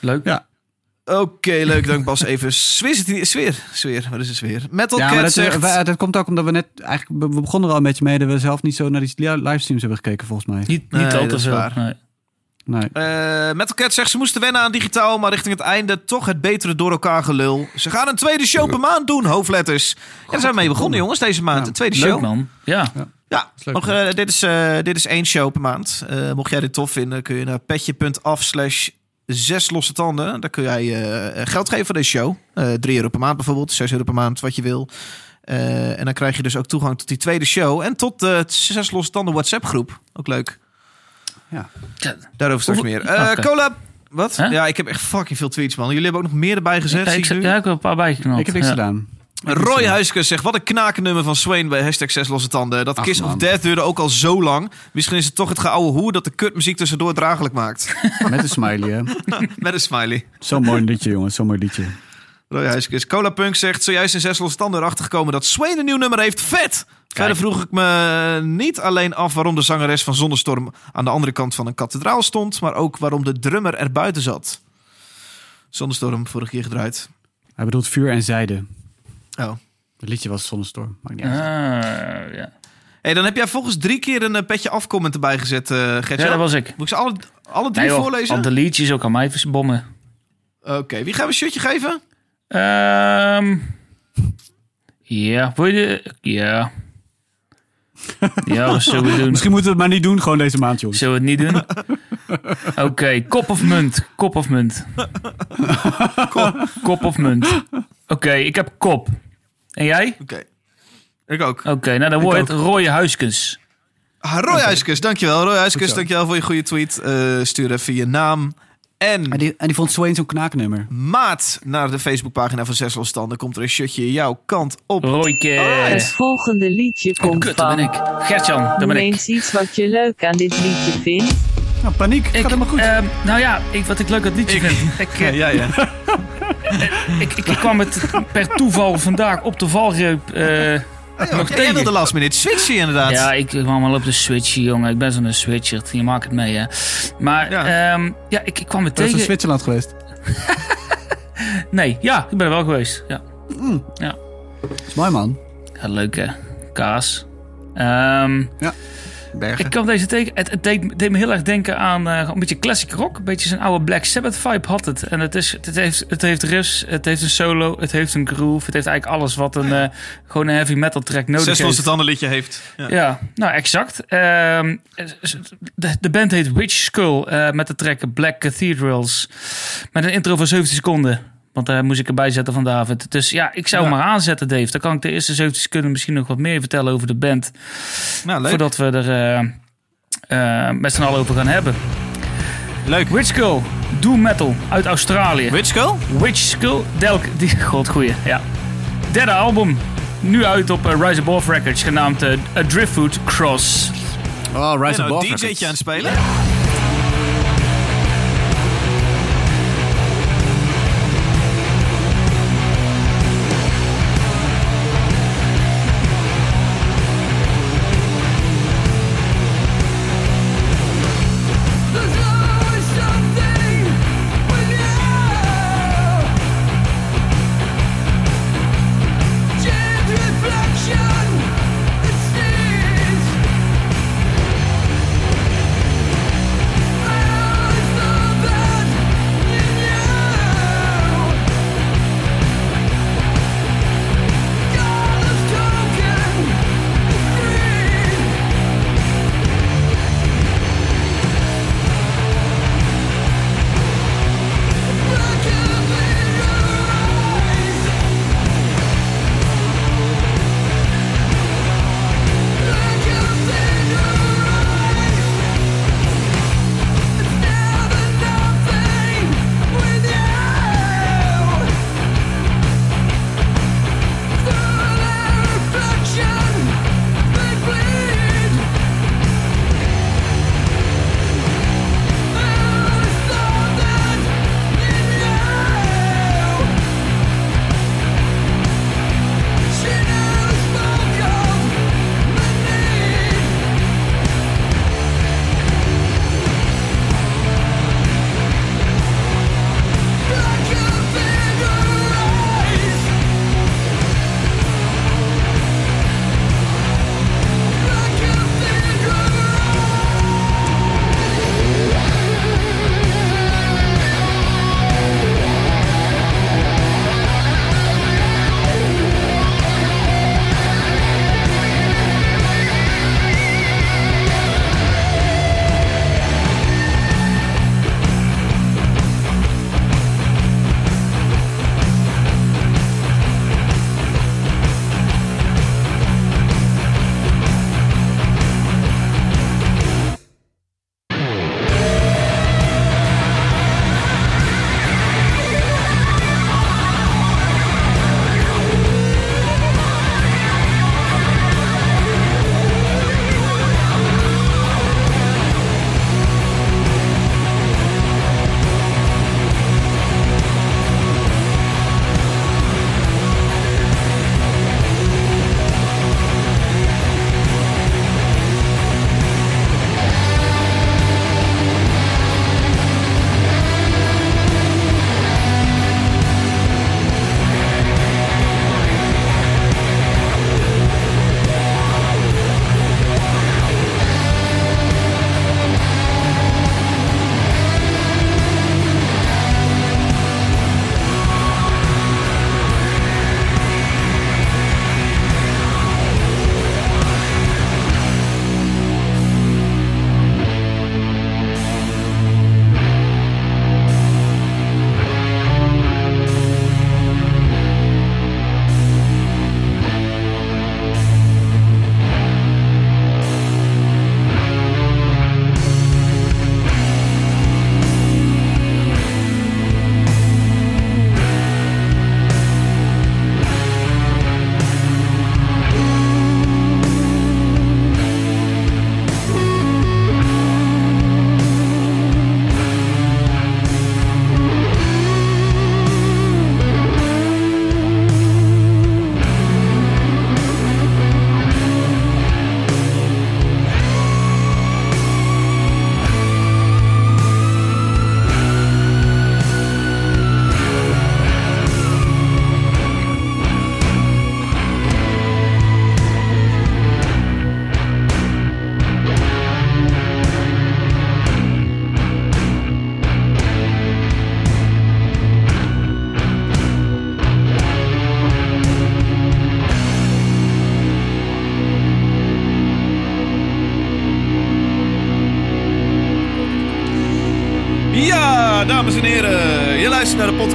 Leuk. Ja. Oké, leuk. Dank Bas even. Sfeer. Sfeer. Sfeer. Wat is het sfeer? Metal Ja, Cat maar dat, zegt... wij- dat komt ook omdat we net eigenlijk we begonnen er al een beetje mee dat we zelf niet zo naar die li- livestreams hebben gekeken volgens mij. Niet, niet Nee, al dat te is veel. waar. Nee. Nee. Eh, Metal Cat zegt ze moesten wennen aan digitaal, maar richting het einde toch het betere door elkaar gelul. Ze gaan een tweede show per maand doen, hoofdletters. Ja, daar zijn we mee begonnen, jongens, deze maand. Ja. Een tweede Leuk show. man. Ja. Ja, leuk, nog, eh, dit, is, eh, dit is één show per maand. Eh, mocht jij dit tof vinden, kun je naar petje.af slash zes losse tanden. Daar kun jij eh, geld geven voor deze show. Eh 3 euro per maand bijvoorbeeld, 6 euro per maand, wat je wil. Eh, en dan krijg je dus ook toegang tot die tweede show. En tot de zes losse tanden WhatsApp groep. Ook leuk. Ja. Daarover straks meer. Eh Oké. Cola. Wat? Ja, ik heb echt fucking veel tweets, man. Jullie hebben ook nog meer erbij gezet. Ja, zie ik, ik nu. ja, ik heb een paar bijgeknapt. Ik heb niks ja. gedaan. Roy Huiskes zegt, wat een knakennummer van Swain bij hashtag 6 losse tanden. Dat Ach, Kiss of. Death duurde ook al zo lang. Misschien is het toch het geouwe hoe dat de kutmuziek tussendoor draaglijk maakt. Met een smiley, hè. Met een smiley. Zo'n mooi liedje, jongens. Zo'n mooi liedje. Roy Huiskes. Cola Punk zegt, zojuist in 6 losse tanden erachter gekomen dat Swain een nieuw nummer heeft. Vet! Verder vroeg ik me niet alleen af waarom de zangeres van Zonnestorm aan de andere kant van een kathedraal stond, maar ook waarom de drummer er buiten zat. Zonnestorm, vorige keer gedraaid. Hij bedoelt vuur en zijde. Oh. Het liedje was Zonnestorm. Maakt niet uit. Ah, ja. Hey, dan heb jij volgens drie keer een eh, petje afcomment erbij gezet, eh Gertje. ja, dat was ik. Moet ik ze alle, alle drie Nee, joh, voorlezen? Al de liedjes ook aan mij bommen. Oké, wie gaan we een shirtje geven? Ehm ja, wil je. Ja. Ja, wat zullen we doen? Misschien moeten we het maar niet doen, gewoon deze maand, jongens. Zullen we het niet doen? Oké, kop of munt? Kop of munt? kop. kop of munt? Oké, ik heb kop. En jij? Oké. Ik ook. Oké, nou dan wordt het rode huiskens. Ah, Roy Huiskes, dankjewel. Roy zo. dankjewel voor je goede tweet. Eh, stuur even je naam en En die, en die vond Swain zo'n knaaknummer. maat naar de Facebookpagina van Zes Losse Tanden. Komt er een shirtje jouw kant op. Rooike. Het volgende liedje komt Kut, daar ben van. ik. Gertjan, daar ben ik. eens iets wat je leuk aan dit liedje vindt. Nou, paniek. Ik, Gaat helemaal goed. ehm, nou ja, ik, wat ik leuk aan het liedje vind. Ik, eh, Ja, ja. ik, ik, ik kwam het per toeval vandaag op de valreep nog Ja, jij tegen. wilde last minute switchen inderdaad. Ja, ik kwam al op de switch, jongen. Ik ben zo'n switcher. Je maakt het mee, hè. Maar Ja. ja, ja ik, ik kwam het Dat is in tegen. Zwitserland geweest. Nee, ja, ik ben er wel geweest. Ja, Dat is mooi, man. ja leuk hè. Kaas. Ehm, Bergen. ik kwam deze tegen. Het, het deed, deed me heel erg denken aan eh, een beetje classic rock. Een beetje zijn oude Black Sabbath vibe had het. En het, is, het, heeft, het heeft riffs, het heeft een solo, het heeft een groove. Het heeft eigenlijk alles wat een, eh, gewoon een heavy metal track nodig Zes heeft. Losse Tanden liedje heeft. Ja. Ja, nou exact. Ehm, de, de band heet Witch Skull eh, met de track Black Cathedrals. Met een intro van 17 seconden. Want daar moest ik erbij zetten van David. Dus ja, ik zou Ja. hem maar aanzetten, Dave. Dan kan ik de eerste 17 seconden misschien nog wat meer vertellen over de band. Nou, leuk. Voordat we er eh, eh, met z'n allen over gaan hebben. Leuk. Witch Skull, doom metal uit Australië. Witch Skull? Witch Skull, Delk, die, god goeie, ja. Derde album, nu uit op eh, Rise Above Records, genaamd A Driftwood Cross. Oh, Rise nou Above een DJ'tje Records. aan het spelen? Ja,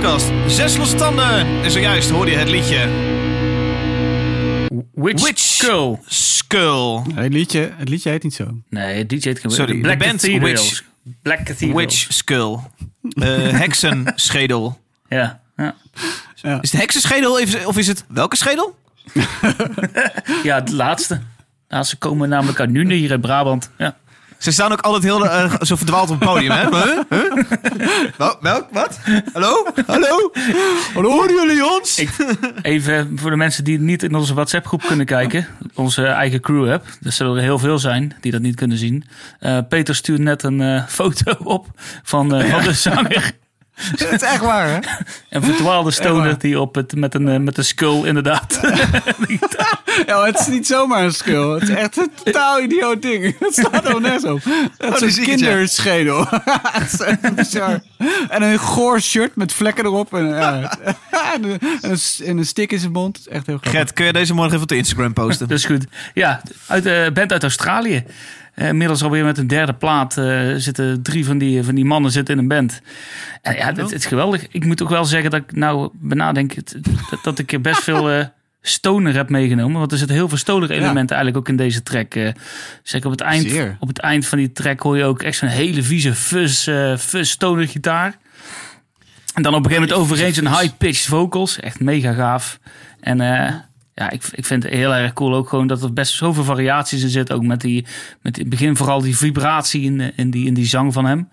podcast Zes Losse Tanden. En zojuist hoorde je het liedje Witch, Witch Skull. Skull. Het liedje, het liedje heet niet zo. Nee, DJ heet geen Sorry, de Black band Cathedrals. Witch. Black Cathedrals. Witch Skull. Eh heksenschedel. Ja, ja. Is het heksenschedel even- of is het welke schedel? ja, het laatste. Ja, ze komen namelijk uit Nune hier in Brabant. Ja. Ze staan ook altijd heel eh, zo verdwaald op het podium, hè? Huh? Huh? Wel- Welk? Wat? Hallo? Hallo? Hallo? Horen jullie ons? Ik, even voor de mensen die niet in onze WhatsApp-groep kunnen kijken. Onze eigen crew-app. Er zullen er heel veel zijn die dat niet kunnen zien. Eh, Peter stuurt net een eh, foto op van, van de zanger. Het is echt waar, hè? Een verdwaalde stoner die op het, met, een, eh, met een skull inderdaad. Ja, het is niet zomaar een skull. Het is echt een totaal idioot ding. Het staat er nergens op. Het Oh, is een kinderschedel. Het is echt bizar. En een goor shirt met vlekken erop. En, ja. en, een, en een stick in zijn mond. Het is echt heel grappig. Gert, kun je deze morgen even op de Instagram posten? Dat is goed. Ja, uit, eh band uit Australië. Eh, inmiddels alweer met een derde plaat eh, zitten drie van die, van die mannen zitten in een band. En ja, het, is geweldig. Ik moet ook wel zeggen dat ik nou benadenk dat, dat ik best veel eh, stoner heb meegenomen. Want er zitten heel veel stoner elementen eigenlijk ook in deze track. zeg op het, eind, Zeer. op het eind van die track hoor je ook echt zo'n hele vieze fuzz, eh fuzz stoner gitaar. En dan op een gegeven moment overeen zijn high-pitched vocals. Echt mega gaaf. En eh, ja, ik, ik vind het heel erg cool ook gewoon dat er best zoveel variaties in zitten. Ook met die, met in het begin vooral die vibratie in, de- in, die, in die zang van hem.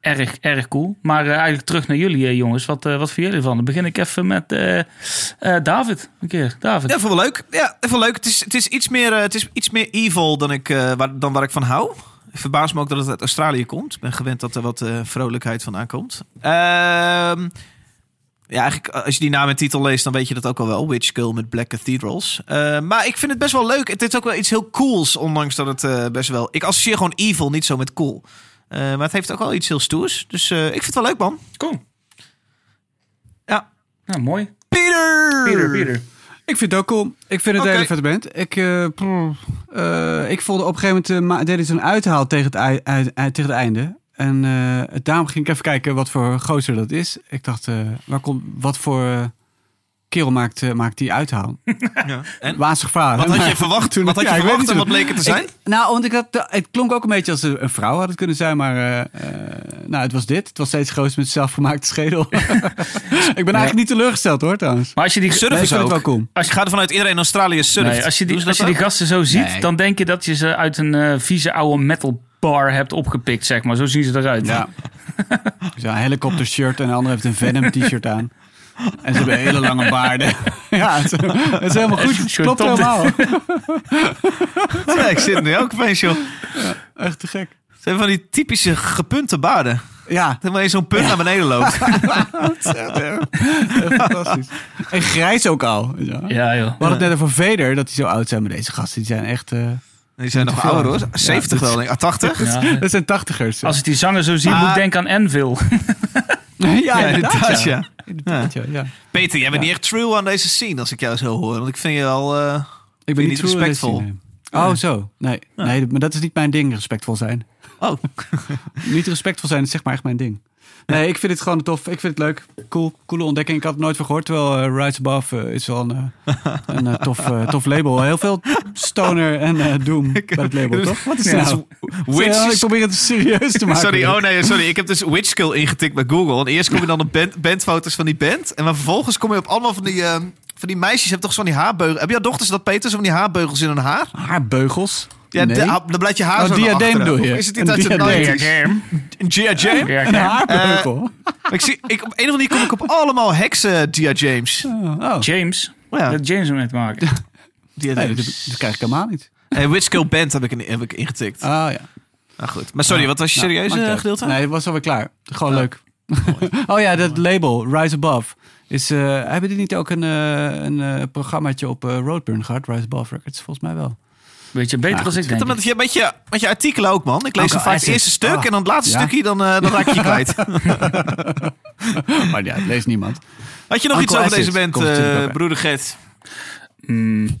Erg, erg cool. Maar eh, eigenlijk terug naar jullie eh, jongens. Wat, eh, wat vinden jullie ervan? Dan begin ik even met eh, eh, David. Een keer, David. Ja, vond leuk. Ja, vond leuk. Het is, het is, iets, meer, eh, het is iets meer evil dan, ik, eh, waar, dan waar ik van hou. Ik verbaas me ook dat het uit Australië komt. Ik ben gewend dat er wat eh, vrolijkheid van aankomt. Ehm, ja, eigenlijk eh, als je die naam en titel leest, dan weet je dat ook al wel. Witch Girl met Black Cathedrals. Eh, maar ik vind het best wel leuk. Het is ook wel iets heel cools, ondanks dat het eh, best wel... Ik associeer gewoon evil, niet zo met cool. Eh, maar het heeft ook wel iets heel stoers. Dus eh, ik vind het wel leuk, man. Cool. Ja. Nou, mooi. Peter! Peter, Peter. Ik vind het ook cool. Ik vind het Oké. een hele vette band. Ik, eh, eh, ik voelde op een gegeven moment... ma- deden ze een uithaal tegen het, tegen het einde. En eh, daarom ging ik even kijken wat voor gozer dat is. Ik dacht, eh, waar komt, wat voor eh, kerel maakt, maakt die uithaal? Ja. En? Wazig verhaal. Wat had je verwacht? toen- Wat had je Ja, verwacht en wat bleek het te zijn? Ik- nou, want ik had, het klonk ook een beetje als een, een vrouw had het kunnen zijn, maar nou, het was dit. Het was steeds groot met zelfgemaakte schedel. ik ben eigenlijk niet teleurgesteld hoor, trouwens. Maar als je die, Surfen Nee, ook. wel cool. Als je gaat ervan uit iedereen in Australië surft. Nee, als je die, als je die gasten zo ziet, Nee. dan denk je dat je ze uit een vieze oude metal bar hebt opgepikt, zeg maar. Zo zien ze eruit. Ja. Zo'n helikopter shirt en de andere heeft een Venom t-shirt aan. En ze hebben hele lange baarden. ja, het is, het is helemaal goed. Het klopt top- helemaal. Ja, ik zit nu ook opeens, joh. Echt te gek. Ze hebben van die typische gepunte baarden. Ja, Helemaal in zo'n punt naar beneden loopt. fantastisch. En grijs ook al. weet je wel. Ja, joh. We hadden het net over Vader, dat die zo oud zijn. Maar deze gasten die zijn echt... eh, Die zijn nog ouder hoor. 70 Ja, wel, denk ik. Ah, 80? Ja. dat zijn tachtigers. Als ik die zanger zo zie, Maar- moet ik denken aan Envil. ja, Ja, inderdaad, ja. ja. Inderdaad, ja. ja. Peter, jij bent niet echt true aan deze scene als ik jou zo hoor. Want ik vind je al... eh, Ik ben niet respectvol. Oh, zo. Nee, nee, maar dat is niet mijn ding, respectvol zijn. Oh, Niet respectvol zijn is zeg maar echt mijn ding. Nee, ik vind het gewoon tof. Ik vind het leuk. Cool. Coole ontdekking. Ik had het nooit van gehoord. Terwijl Rise Above eh, is wel een, eh, een tof, tof label. Heel veel stoner en doom bij het label, toch? Wat is het nou? Witch- Ja, ik probeer het serieus te maken. sorry, oh nee, sorry. Ik heb dus Witch Skull ingetikt bij Google. En eerst kom je dan op band, bandfoto's van die band. En vervolgens kom je op allemaal van die, eh, van die meisjes. Hebben toch zo van die haarbeugels. Heb jouw dochters dat, Peter? Zo van die haarbeugels in hun haar? Haarbeugels? Ja, nee. de- dan blijft je haar Oh, zo naar diadeem achteren. bedoel je? Of is het iets uit de diadeem. 90s? Een Gia Jam? Ja, Een ja. haarbeugel? Ik zie, ik, op een of andere manier kom ik op allemaal heksen Dia James. oh, oh. James. Ja, Dat James om mee te maken. Dia Nee, dat, James. dat krijg ik helemaal niet. En Witch Skull Band heb ik, in, heb ik ingetikt. Ah ja. Nou goed. Maar sorry, wat was je Nou, serieuze uit. gedeelte? Nee, het was alweer klaar. Gewoon Ja. leuk. oh ja, dat label, Rise Above. Is, eh, hebben die niet ook een, eh een eh, programmaatje op Roadburn gehad? Rise Above Records, volgens mij wel. Weet je, beter Ja, als ik denk. met je, met, je, met je artikelen ook, man. Ik lees dan vaak het eerste stuk Ah. en dan het laatste Ja? stukje, dan, dan raak ik je kwijt. maar ja, het leest niemand. Had je nog Uncle iets over deze band, eh, bij. broeder Gert? Mm,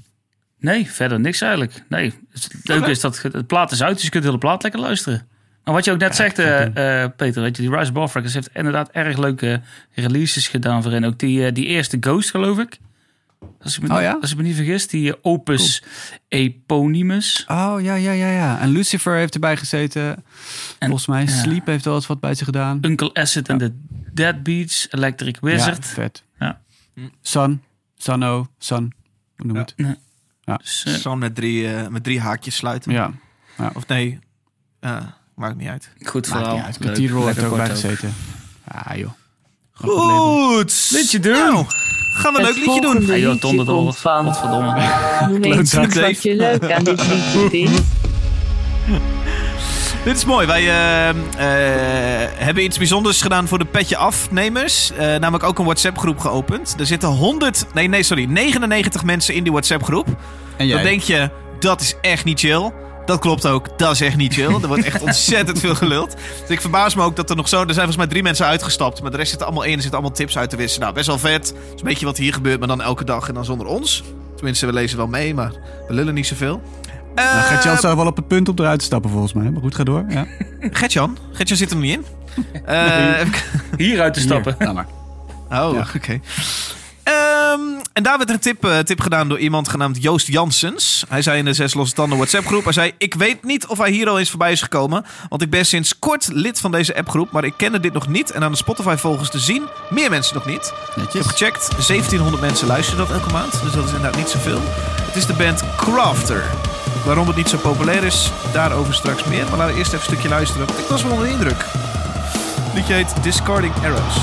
nee, verder niks eigenlijk. Nee. Het leuke is dat het plaat is uit, dus je kunt de hele plaat lekker luisteren. Maar wat je ook net zegt, eh, eh, Peter, weet je, die Rise Records heeft inderdaad erg leuke releases gedaan voorin. Ook die, eh, die eerste Ghost, geloof ik. Als ik me, Oh ja? als ik me niet vergis, die Opus Eponymus. Oh, ja, ja, ja, ja. En Lucifer heeft erbij gezeten. Volgens mij ja. Sleep heeft wel eens wat bij zich gedaan. Uncle Acid en de Dead Beats, Electric Wizard. Ja, vet. Ja. Sun, Sunno, Sun, hoe noem je het? Dus, eh, Sam met drie, met drie haakjes sluiten. Ja, Of nee, eh, maakt niet uit. goed maakt verhaal. niet uit. Leuk, heeft er ook bij gezeten. Ja, joh. Goed. Liedje doen. Nou, gaan we een leuk liedje doen. Ja, joh, komt van... Godverdomme. Noem eens wat je leuk aan dit liedje vindt. Dit is mooi. Wij eh, eh, hebben iets bijzonders gedaan voor de petje afnemers. Eh, namelijk ook een WhatsApp groep geopend. Er zitten 100, nee, nee, sorry, 99 mensen in die WhatsApp groep. En jij? Dan denk je, dat is echt niet chill. Dat klopt ook, dat is echt niet chill. Er wordt echt ontzettend veel geluld. Dus ik verbaas me ook dat er nog zo... Er zijn volgens mij drie mensen uitgestapt. Maar de rest zit allemaal in. Er zitten allemaal tips uit te wisselen. Nou, best wel vet. Dat is een beetje wat hier gebeurt, maar dan elke dag en dan zonder ons. Tenminste, we lezen wel mee, maar we lullen niet zoveel. Nou, Eh, Gert-Jan staat wel op het punt om eruit te stappen volgens mij. Maar goed, ga door. Ja. Gertjan? Gertjan zit er nog niet in. Eh, even Hier uit te stappen. Hier, laat maar. Oh, Ja. oké. Ehm, en daar werd een tip, eh, tip gedaan door iemand genaamd Joost Janssens. Hij zei in de Zes Losse Tanden WhatsApp groep. Hij zei, ik weet niet of hij hier al eens voorbij is gekomen. Want ik ben sinds kort lid van deze appgroep. Maar ik kende dit nog niet. En aan de Spotify volgens te zien, meer mensen nog niet. Ik heb gecheckt, 1700 mensen luisteren dat elke maand. Dus dat is inderdaad niet zoveel. Het is de band Crafter. Waarom het niet zo populair is, daarover straks meer. Maar laten we eerst even een stukje luisteren. want Ik was wel onder de indruk. Het liedje heet Discarding Arrows.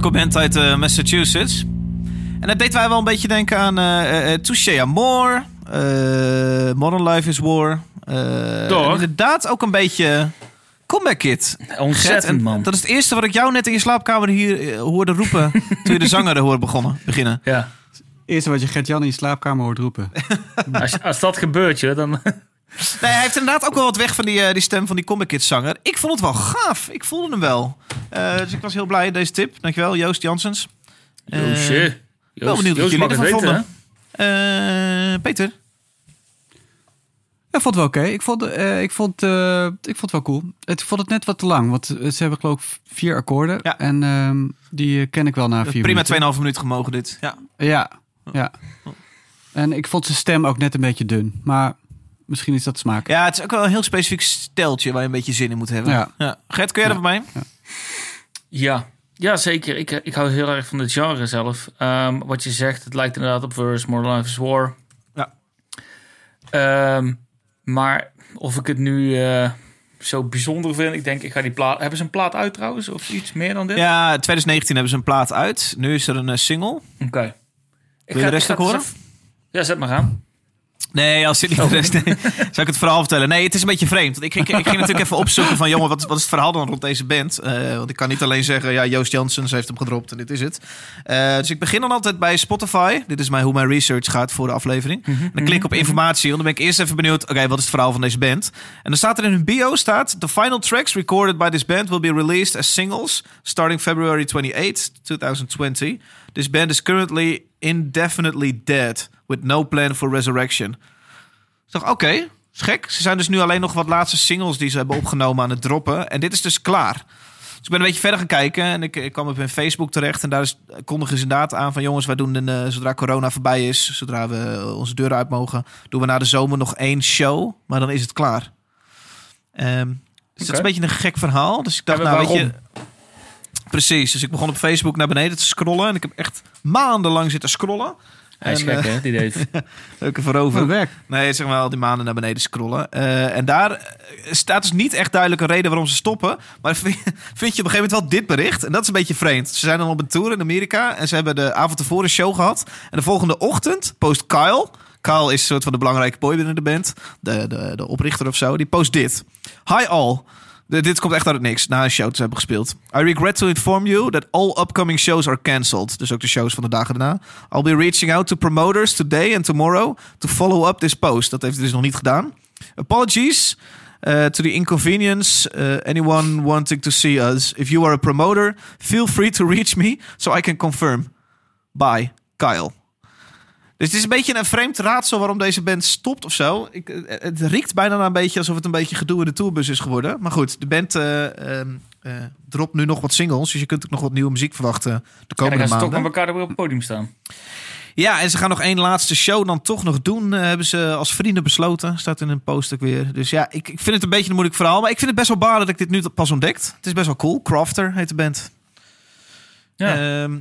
Hardcore band uit eh, Massachusetts. En dat deed wij wel een beetje denken aan eh uh, Touché Amor. eh, Modern Life is War. eh, inderdaad ook een beetje Comeback Kid. Ontzettend, en man. Dat is het eerste wat ik jou net in je slaapkamer hier hoorde roepen. toen je de zanger er hoorde begonnen, beginnen. Ja. Eerste wat je Gert-Jan in je slaapkamer hoort roepen. Als, als dat gebeurt, joh, dan... Nee, hij heeft inderdaad ook wel wat weg van die, eh, die stem van die Comic Kids zanger. Ik vond het wel gaaf. Ik voelde hem wel. Eh, dus ik was heel blij. Deze tip. Dankjewel, Joost Janssens. Eh, Joosje. wel benieuwd wat jullie ervan weten, vonden. hè? Eh, Peter. Ja, ik vond het wel oké. Ik, vond, eh, ik, vond, eh, ik vond het wel cool. Het, ik vond het net wat te lang. Want ze hebben geloof ik vier akkoorden. Ja. En ehm, die ken ik wel na vier Prima minuten. 2,5 minuten gemogen dit. Ja. Ja, ja. En ik vond zijn stem ook net een beetje dun. Maar misschien is dat smaak. ja, het is ook wel een heel specifiek steltje waar je een beetje zin in moet hebben. Ja. Gert, kun jij Ja. dat bij mij? Ja. ja, zeker. Ik, ik hou heel erg van het genre zelf. Ehm, wat je zegt, het lijkt inderdaad op Verse, More Life is War. Ja. Ehm, maar of ik het nu eh, zo bijzonder vind, ik denk, ik ga die plaat... Hebben ze een plaat uit trouwens? Of iets meer dan dit? Ja, 2019 hebben ze een plaat uit. Nu is er een eh, single. Oké. Ik Wil je ga- de rest ook horen? even- Ja, zet maar aan. Nee, als dit niet de rest. Nee. Zou ik het verhaal vertellen? Nee, het is een beetje vreemd. Want ik, ik, ik ging natuurlijk even opzoeken van, jongen, wat, wat is het verhaal dan rond deze band? Eh, want ik kan niet alleen zeggen, ja, Joost Janssens heeft hem gedropt en dit is het. Eh, dus ik begin dan altijd bij Spotify. Dit is mijn, hoe mijn research gaat voor de aflevering. Dan klik ik op informatie, want dan ben ik eerst even benieuwd, oké, wat is het verhaal van deze band? En dan staat er in hun bio, staat, the final tracks recorded by this band will be released as singles starting February 28, 2020. This band is currently indefinitely dead with no plan for resurrection. Ik dacht, oké, is gek. Ze zijn dus nu alleen nog wat laatste singles die ze hebben opgenomen aan het droppen. En dit is dus klaar. Dus ik ben een beetje verder gaan kijken en ik, ik kwam op hun Facebook terecht. En daar is, kondigen ze inderdaad aan van jongens, wij doen een, eh, zodra corona voorbij is, zodra we eh, onze deuren uit mogen, doen we na de zomer nog één show. Maar dan is het klaar. Ehm, dus dat is een beetje een gek verhaal. Dus ik dacht, nou weet je... Precies, dus ik begon op Facebook naar beneden te scrollen. En ik heb echt maandenlang zitten scrollen. Hij is En, gek, eh, hè, die Dave. Leuke voorover. Wat werk. Nee, zeg maar al die maanden naar beneden scrollen. Eh, en daar eh, staat dus niet echt duidelijk een reden waarom ze stoppen. Maar vind vind je op een gegeven moment wel dit bericht. En dat is een beetje vreemd. Ze zijn dan op een tour in Amerika. En ze hebben de avond tevoren een show gehad. En de volgende ochtend post Kyle. Kyle is een soort van de belangrijke boy binnen de band. De, de, de oprichter of zo. Die post dit. Hi all. Dit komt echt uit het niks. Na een show te hebben gespeeld. I regret to inform you that all upcoming shows are cancelled. Dus ook de shows van de dagen daarna. I'll be reaching out to promoters today and tomorrow to follow up this post. Dat heeft hij dus nog niet gedaan. Apologies uh, to the inconvenience. Uh, anyone wanting to see us. If you are a promoter, feel free to reach me so I can confirm. Bye, Kyle. Dus het is een beetje een vreemd raadsel waarom deze band stopt of zo. Ik, eh, het riekt bijna naar een beetje alsof het een beetje gedoe in de tourbus is geworden. Maar goed, de band eh, eh, dropt nu nog wat singles. Dus je kunt ook nog wat nieuwe muziek verwachten de En dan komende gaan ze toch maanden. met elkaar weer op het podium staan. Ja, en ze gaan nog één laatste show dan toch nog doen. eh, hebben ze als vrienden besloten. Staat in een post ook weer. Dus ja, ik, ik vind het een beetje een moeilijk verhaal. Maar ik vind het best wel baar dat ik dit nu pas ontdekt. Het is best wel cool. Crofter heet de band. Ja. Ehm,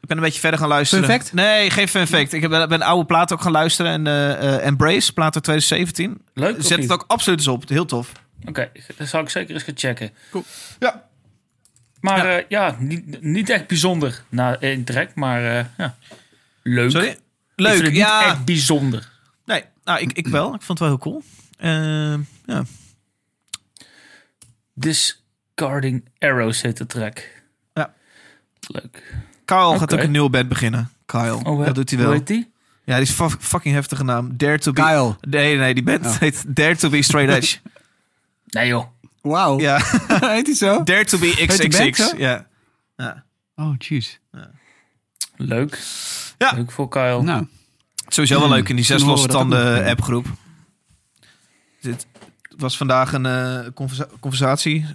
ik ben een beetje verder gaan luisteren. Fact? Nee, geen fun fact. Ik heb, ben een oude plaat ook gaan luisteren. En eh, eh, Embrace, plaat uit 2017. Leuk, of Zet niet? het ook absoluut eens op. Heel tof. Oké, dat zou ik zeker eens gaan checken. Ja. Maar Ja. ja, ja niet, niet echt bijzonder na één track, maar eh, ja. leuk. Sorry? Ik vind Leuk, het ja. niet echt bijzonder. Nee, nou, ik, ik wel. Ik vond het wel heel cool. Ehm, ja. Discarding Arrows heet de track. Ja. Leuk. Kyle gaat ook een nieuwe band beginnen. Kyle. Oh, dat doet hij Hoe wel. heet die? Ja, die is fa- fucking heftige naam. Dare to be... Kyle. Nee, nee, die band Oh. heet Dare to be Straight Edge. Nee joh. Wauw. ja, Heet hij zo? Dare to be XXX. Ja. ja. Oh, jeez. Leuk. Ja. Leuk voor Kyle. Nou, Sowieso wel Hmm, leuk in die zes toen losse horen we dat ook tanden nog. appgroep. Dit was vandaag een eh, conversa- conversatie.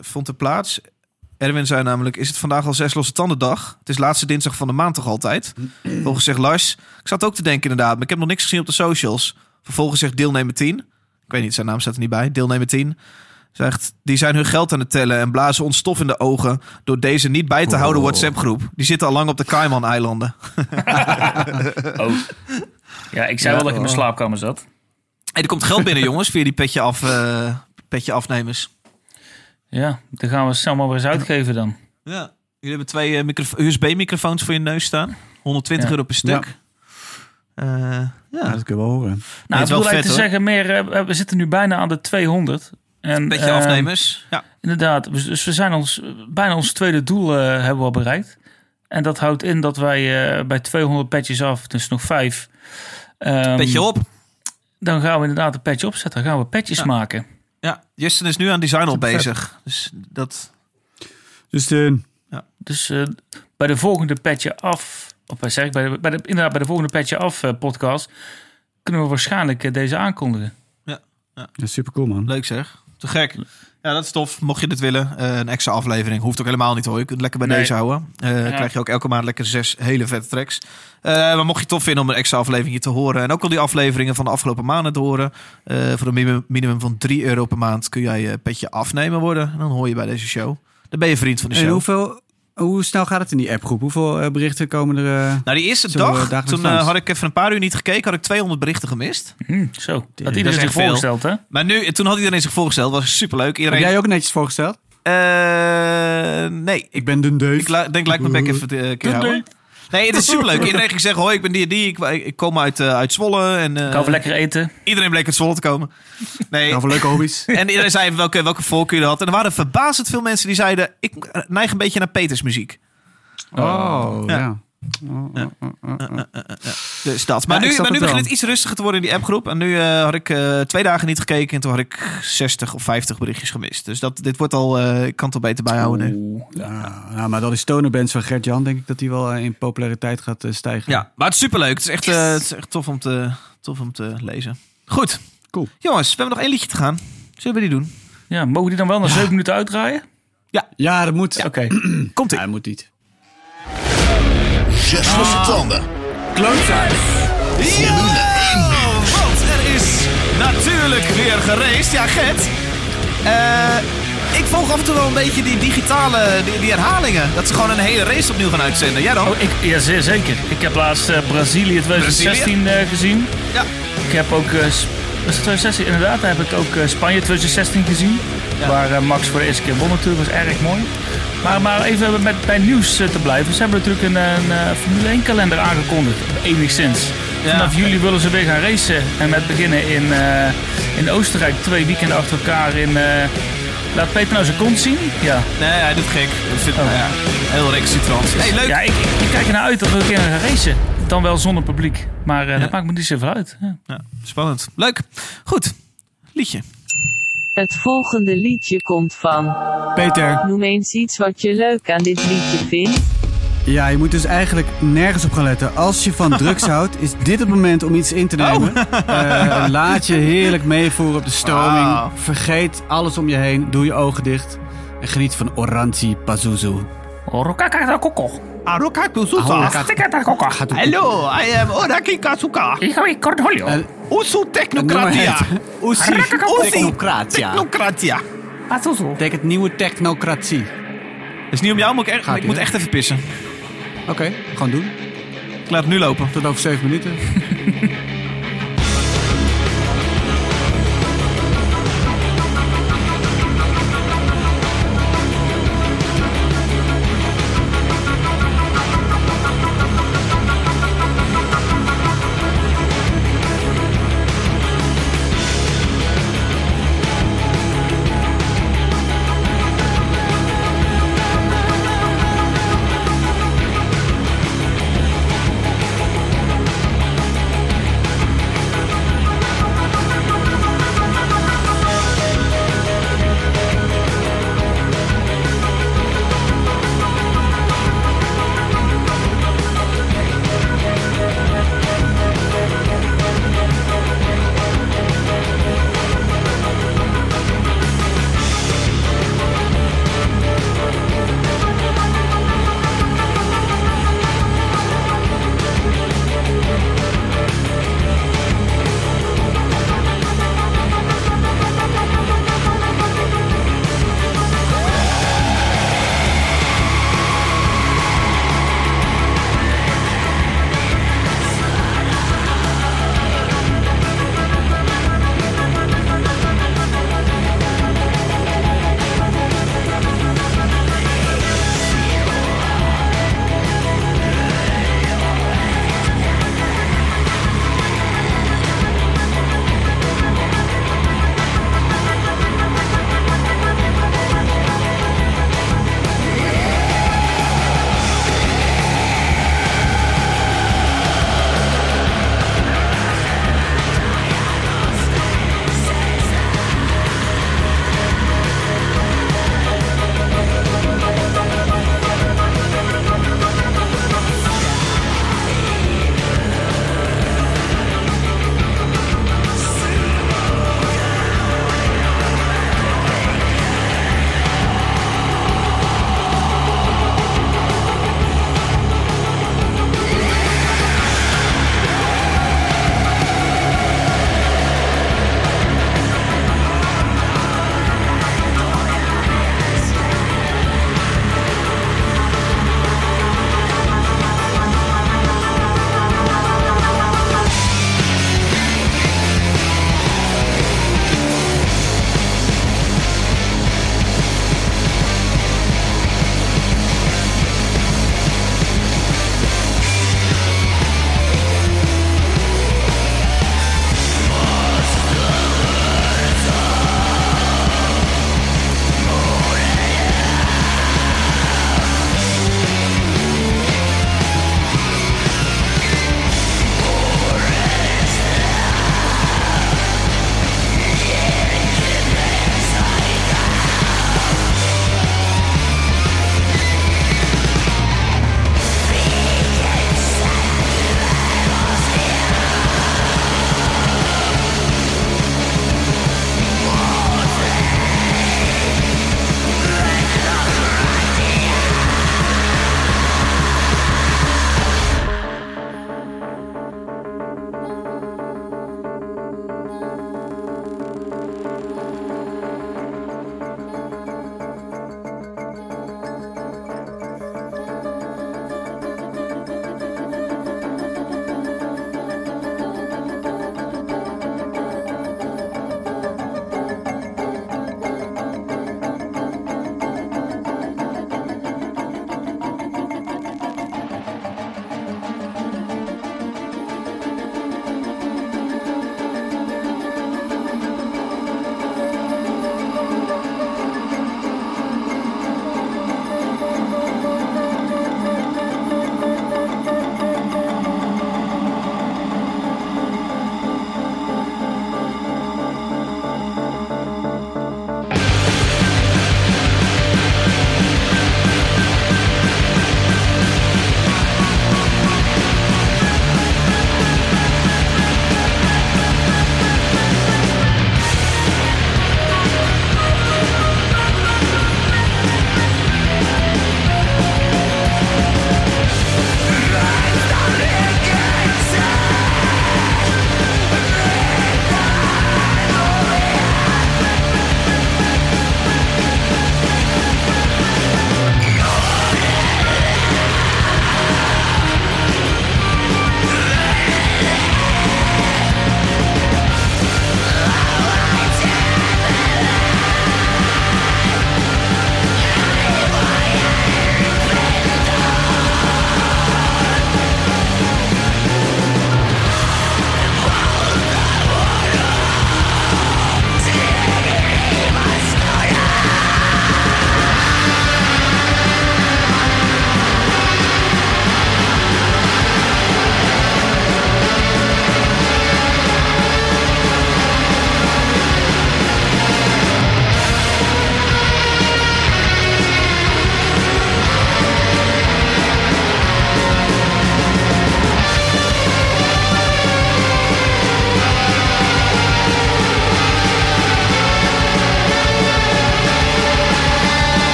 Vond er plaats. Erwin zei namelijk, is het vandaag al zes losse tanden dag? Het is laatste dinsdag van de maand toch altijd? Vervolgens zegt Lars, ik zat ook te denken inderdaad, maar ik heb nog niks gezien op de socials. Vervolgens zegt deelnemer 10, ik weet niet, zijn naam staat er niet bij, deelnemer 10, zegt, die zijn hun geld aan het tellen en blazen ons stof in de ogen door deze niet bij te houden Oh. WhatsApp groep. Die zitten al lang op de Cayman-eilanden. Oh. Ja, ik zei wel dat ik in mijn slaapkamer zat. Hey, er komt geld binnen jongens, via die petje, af, eh, petje afnemers. Ja, dan gaan we snel maar weer eens uitgeven dan. Ja. Jullie hebben twee eh, microf- USB-microfoons voor je neus staan. 120 Ja. euro per stuk. Eh, ja. Ja, dat kunnen we wel horen. Nou, ik wel wil eigenlijk vet, te hoor. zeggen, meer, eh, we zitten nu bijna aan de 200. En, Een beetje eh, afnemers. Ja. Inderdaad, dus we zijn ons, bijna ons tweede doel eh, hebben we al bereikt. En dat houdt in dat wij eh, bij 200 petjes af, dus nog vijf. ehm, Beetje op. Dan gaan we inderdaad een petje opzetten. Dan gaan we petjes Ja. maken. Ja. Justin is nu aan design al bezig. Dus dat... Dus de, Dus eh, bij de volgende petje af, of bij, zeg, ik, bij de, bij de, inderdaad bij de volgende petje af eh, podcast, kunnen we waarschijnlijk eh, deze aankondigen. ja, super cool man. Leuk zeg. Te gek. Ja, dat is tof. Mocht je dit willen, eh, een extra aflevering. Hoeft ook helemaal niet hoor. Je kunt het lekker bij Nee. deze houden. Eh, Dan krijg je ook elke maand lekker zes hele vette tracks. Eh, maar mocht je het tof vinden om een extra aflevering te horen... en ook al die afleveringen van de afgelopen maanden te horen... eh, voor een minimum, minimum van 3 euro per maand... kun jij je petje afnemen worden. En dan hoor je bij deze show. Dan ben je vriend van de En show. hoeveel, hoe snel gaat het in die appgroep? Hoeveel eh, berichten komen er? eh? Nou, die eerste dag, toen eh, had ik even een paar uur niet gekeken... had ik 200 berichten gemist. Hm, zo, is iedereen zich veel. voorgesteld, hè? Maar nu, toen had iedereen zich voorgesteld. was superleuk. Heb Iedereen... jij ook netjes voorgesteld? Eh, nee, Ik ben Dun Dave. Ik la- denk, lijkt mijn bek even te keer houden. Nee, het is superleuk. Iedereen ging zeggen, hoi, ik ben die en die. Ik, ik kom uit, eh, uit Zwolle. En, eh, Gaan we lekker eten. Iedereen bleek uit Zwolle te komen. Nee. Over leuke hobby's. En iedereen zei welke, welke voorkeur je had. En er waren verbazend veel mensen die zeiden... ik neig een beetje naar Peters muziek. Oh, Ja. ja. Dus dat. Maar Ja, nu, maar nu begint het iets rustiger te worden in die appgroep. En nu eh, had ik eh, twee dagen niet gekeken. En toen had ik 60 of 50 berichtjes gemist. Dus dat, dit wordt al... eh, ik kan het al beter bijhouden nu. Ja, nou, maar dat is stonerbands van Gert-Jan, denk ik dat die wel in populariteit gaat stijgen. Ja, maar het is superleuk. Het is echt, het is echt tof, om te, tof om te lezen. Goed. Cool. Jongens, we hebben nog één liedje te gaan. Zullen we die doen? Ja, mogen we die dan wel na 7 minuten uitdraaien? Ja, dat moet. Oké. Komt Ja, ie. dat moet niet. Zes losse tanden. Ja, want er is natuurlijk weer geraced. Ja, Gert. Eh, ik volg af en toe wel een beetje die digitale, die, die herhalingen. Dat ze gewoon een hele race opnieuw gaan uitzenden. Jij dan? Oh, ik, ja, zeer zeker. Ik heb laatst eh, Brazilië 2016 eh, gezien. Ja. Ik heb ook, eh, Het 2016? Inderdaad, daar heb ik ook eh, Spanje 2016 gezien. Ja. Waar eh, Max voor de eerste keer won natuurlijk, was erg mooi. Maar, maar even met, bij nieuws eh, te blijven. Ze hebben natuurlijk een, een Formule 1 kalender aangekondigd, enigszins. Ja. Vanaf juli willen ze weer gaan racen. En met beginnen in, in Oostenrijk, twee weekenden achter elkaar in... laat Peter nou zijn kont zien. Ja, Nee, hij doet gek. Ik vind, Oh. nou ja, heel recalcitrant. Hey, leuk. ja ik, ik, ik kijk er naar uit dat we een keer gaan racen. Dan wel zonder publiek. Maar eh, dat maakt me niet zoveel uit. Ja. Ja, spannend. Leuk. Goed. Liedje. Het volgende liedje komt van. Peter, Noem eens iets wat je leuk aan dit liedje vindt. Ja, je moet dus eigenlijk nergens op gaan letten. Als je van drugs houdt, is dit het moment om iets in te nemen. Eh, laat je heerlijk meevoeren op de stroming. Vergeet alles om je heen. Doe je ogen dicht. En geniet van Oranzi Pazuzu. Orokakakakoko. Hallo, I am Oraki Kazuka. Ik ga weer Cornholio. Eh, Usu Technocratia. Uzi Technocratia. Technocratia. Pazuzu. Betekent het nieuwe technocratie. Dat is niet om jou, maar ik, ik moet echt even pissen. Oké, gewoon doen. Ik laat het nu lopen. Tot over zeven minuten.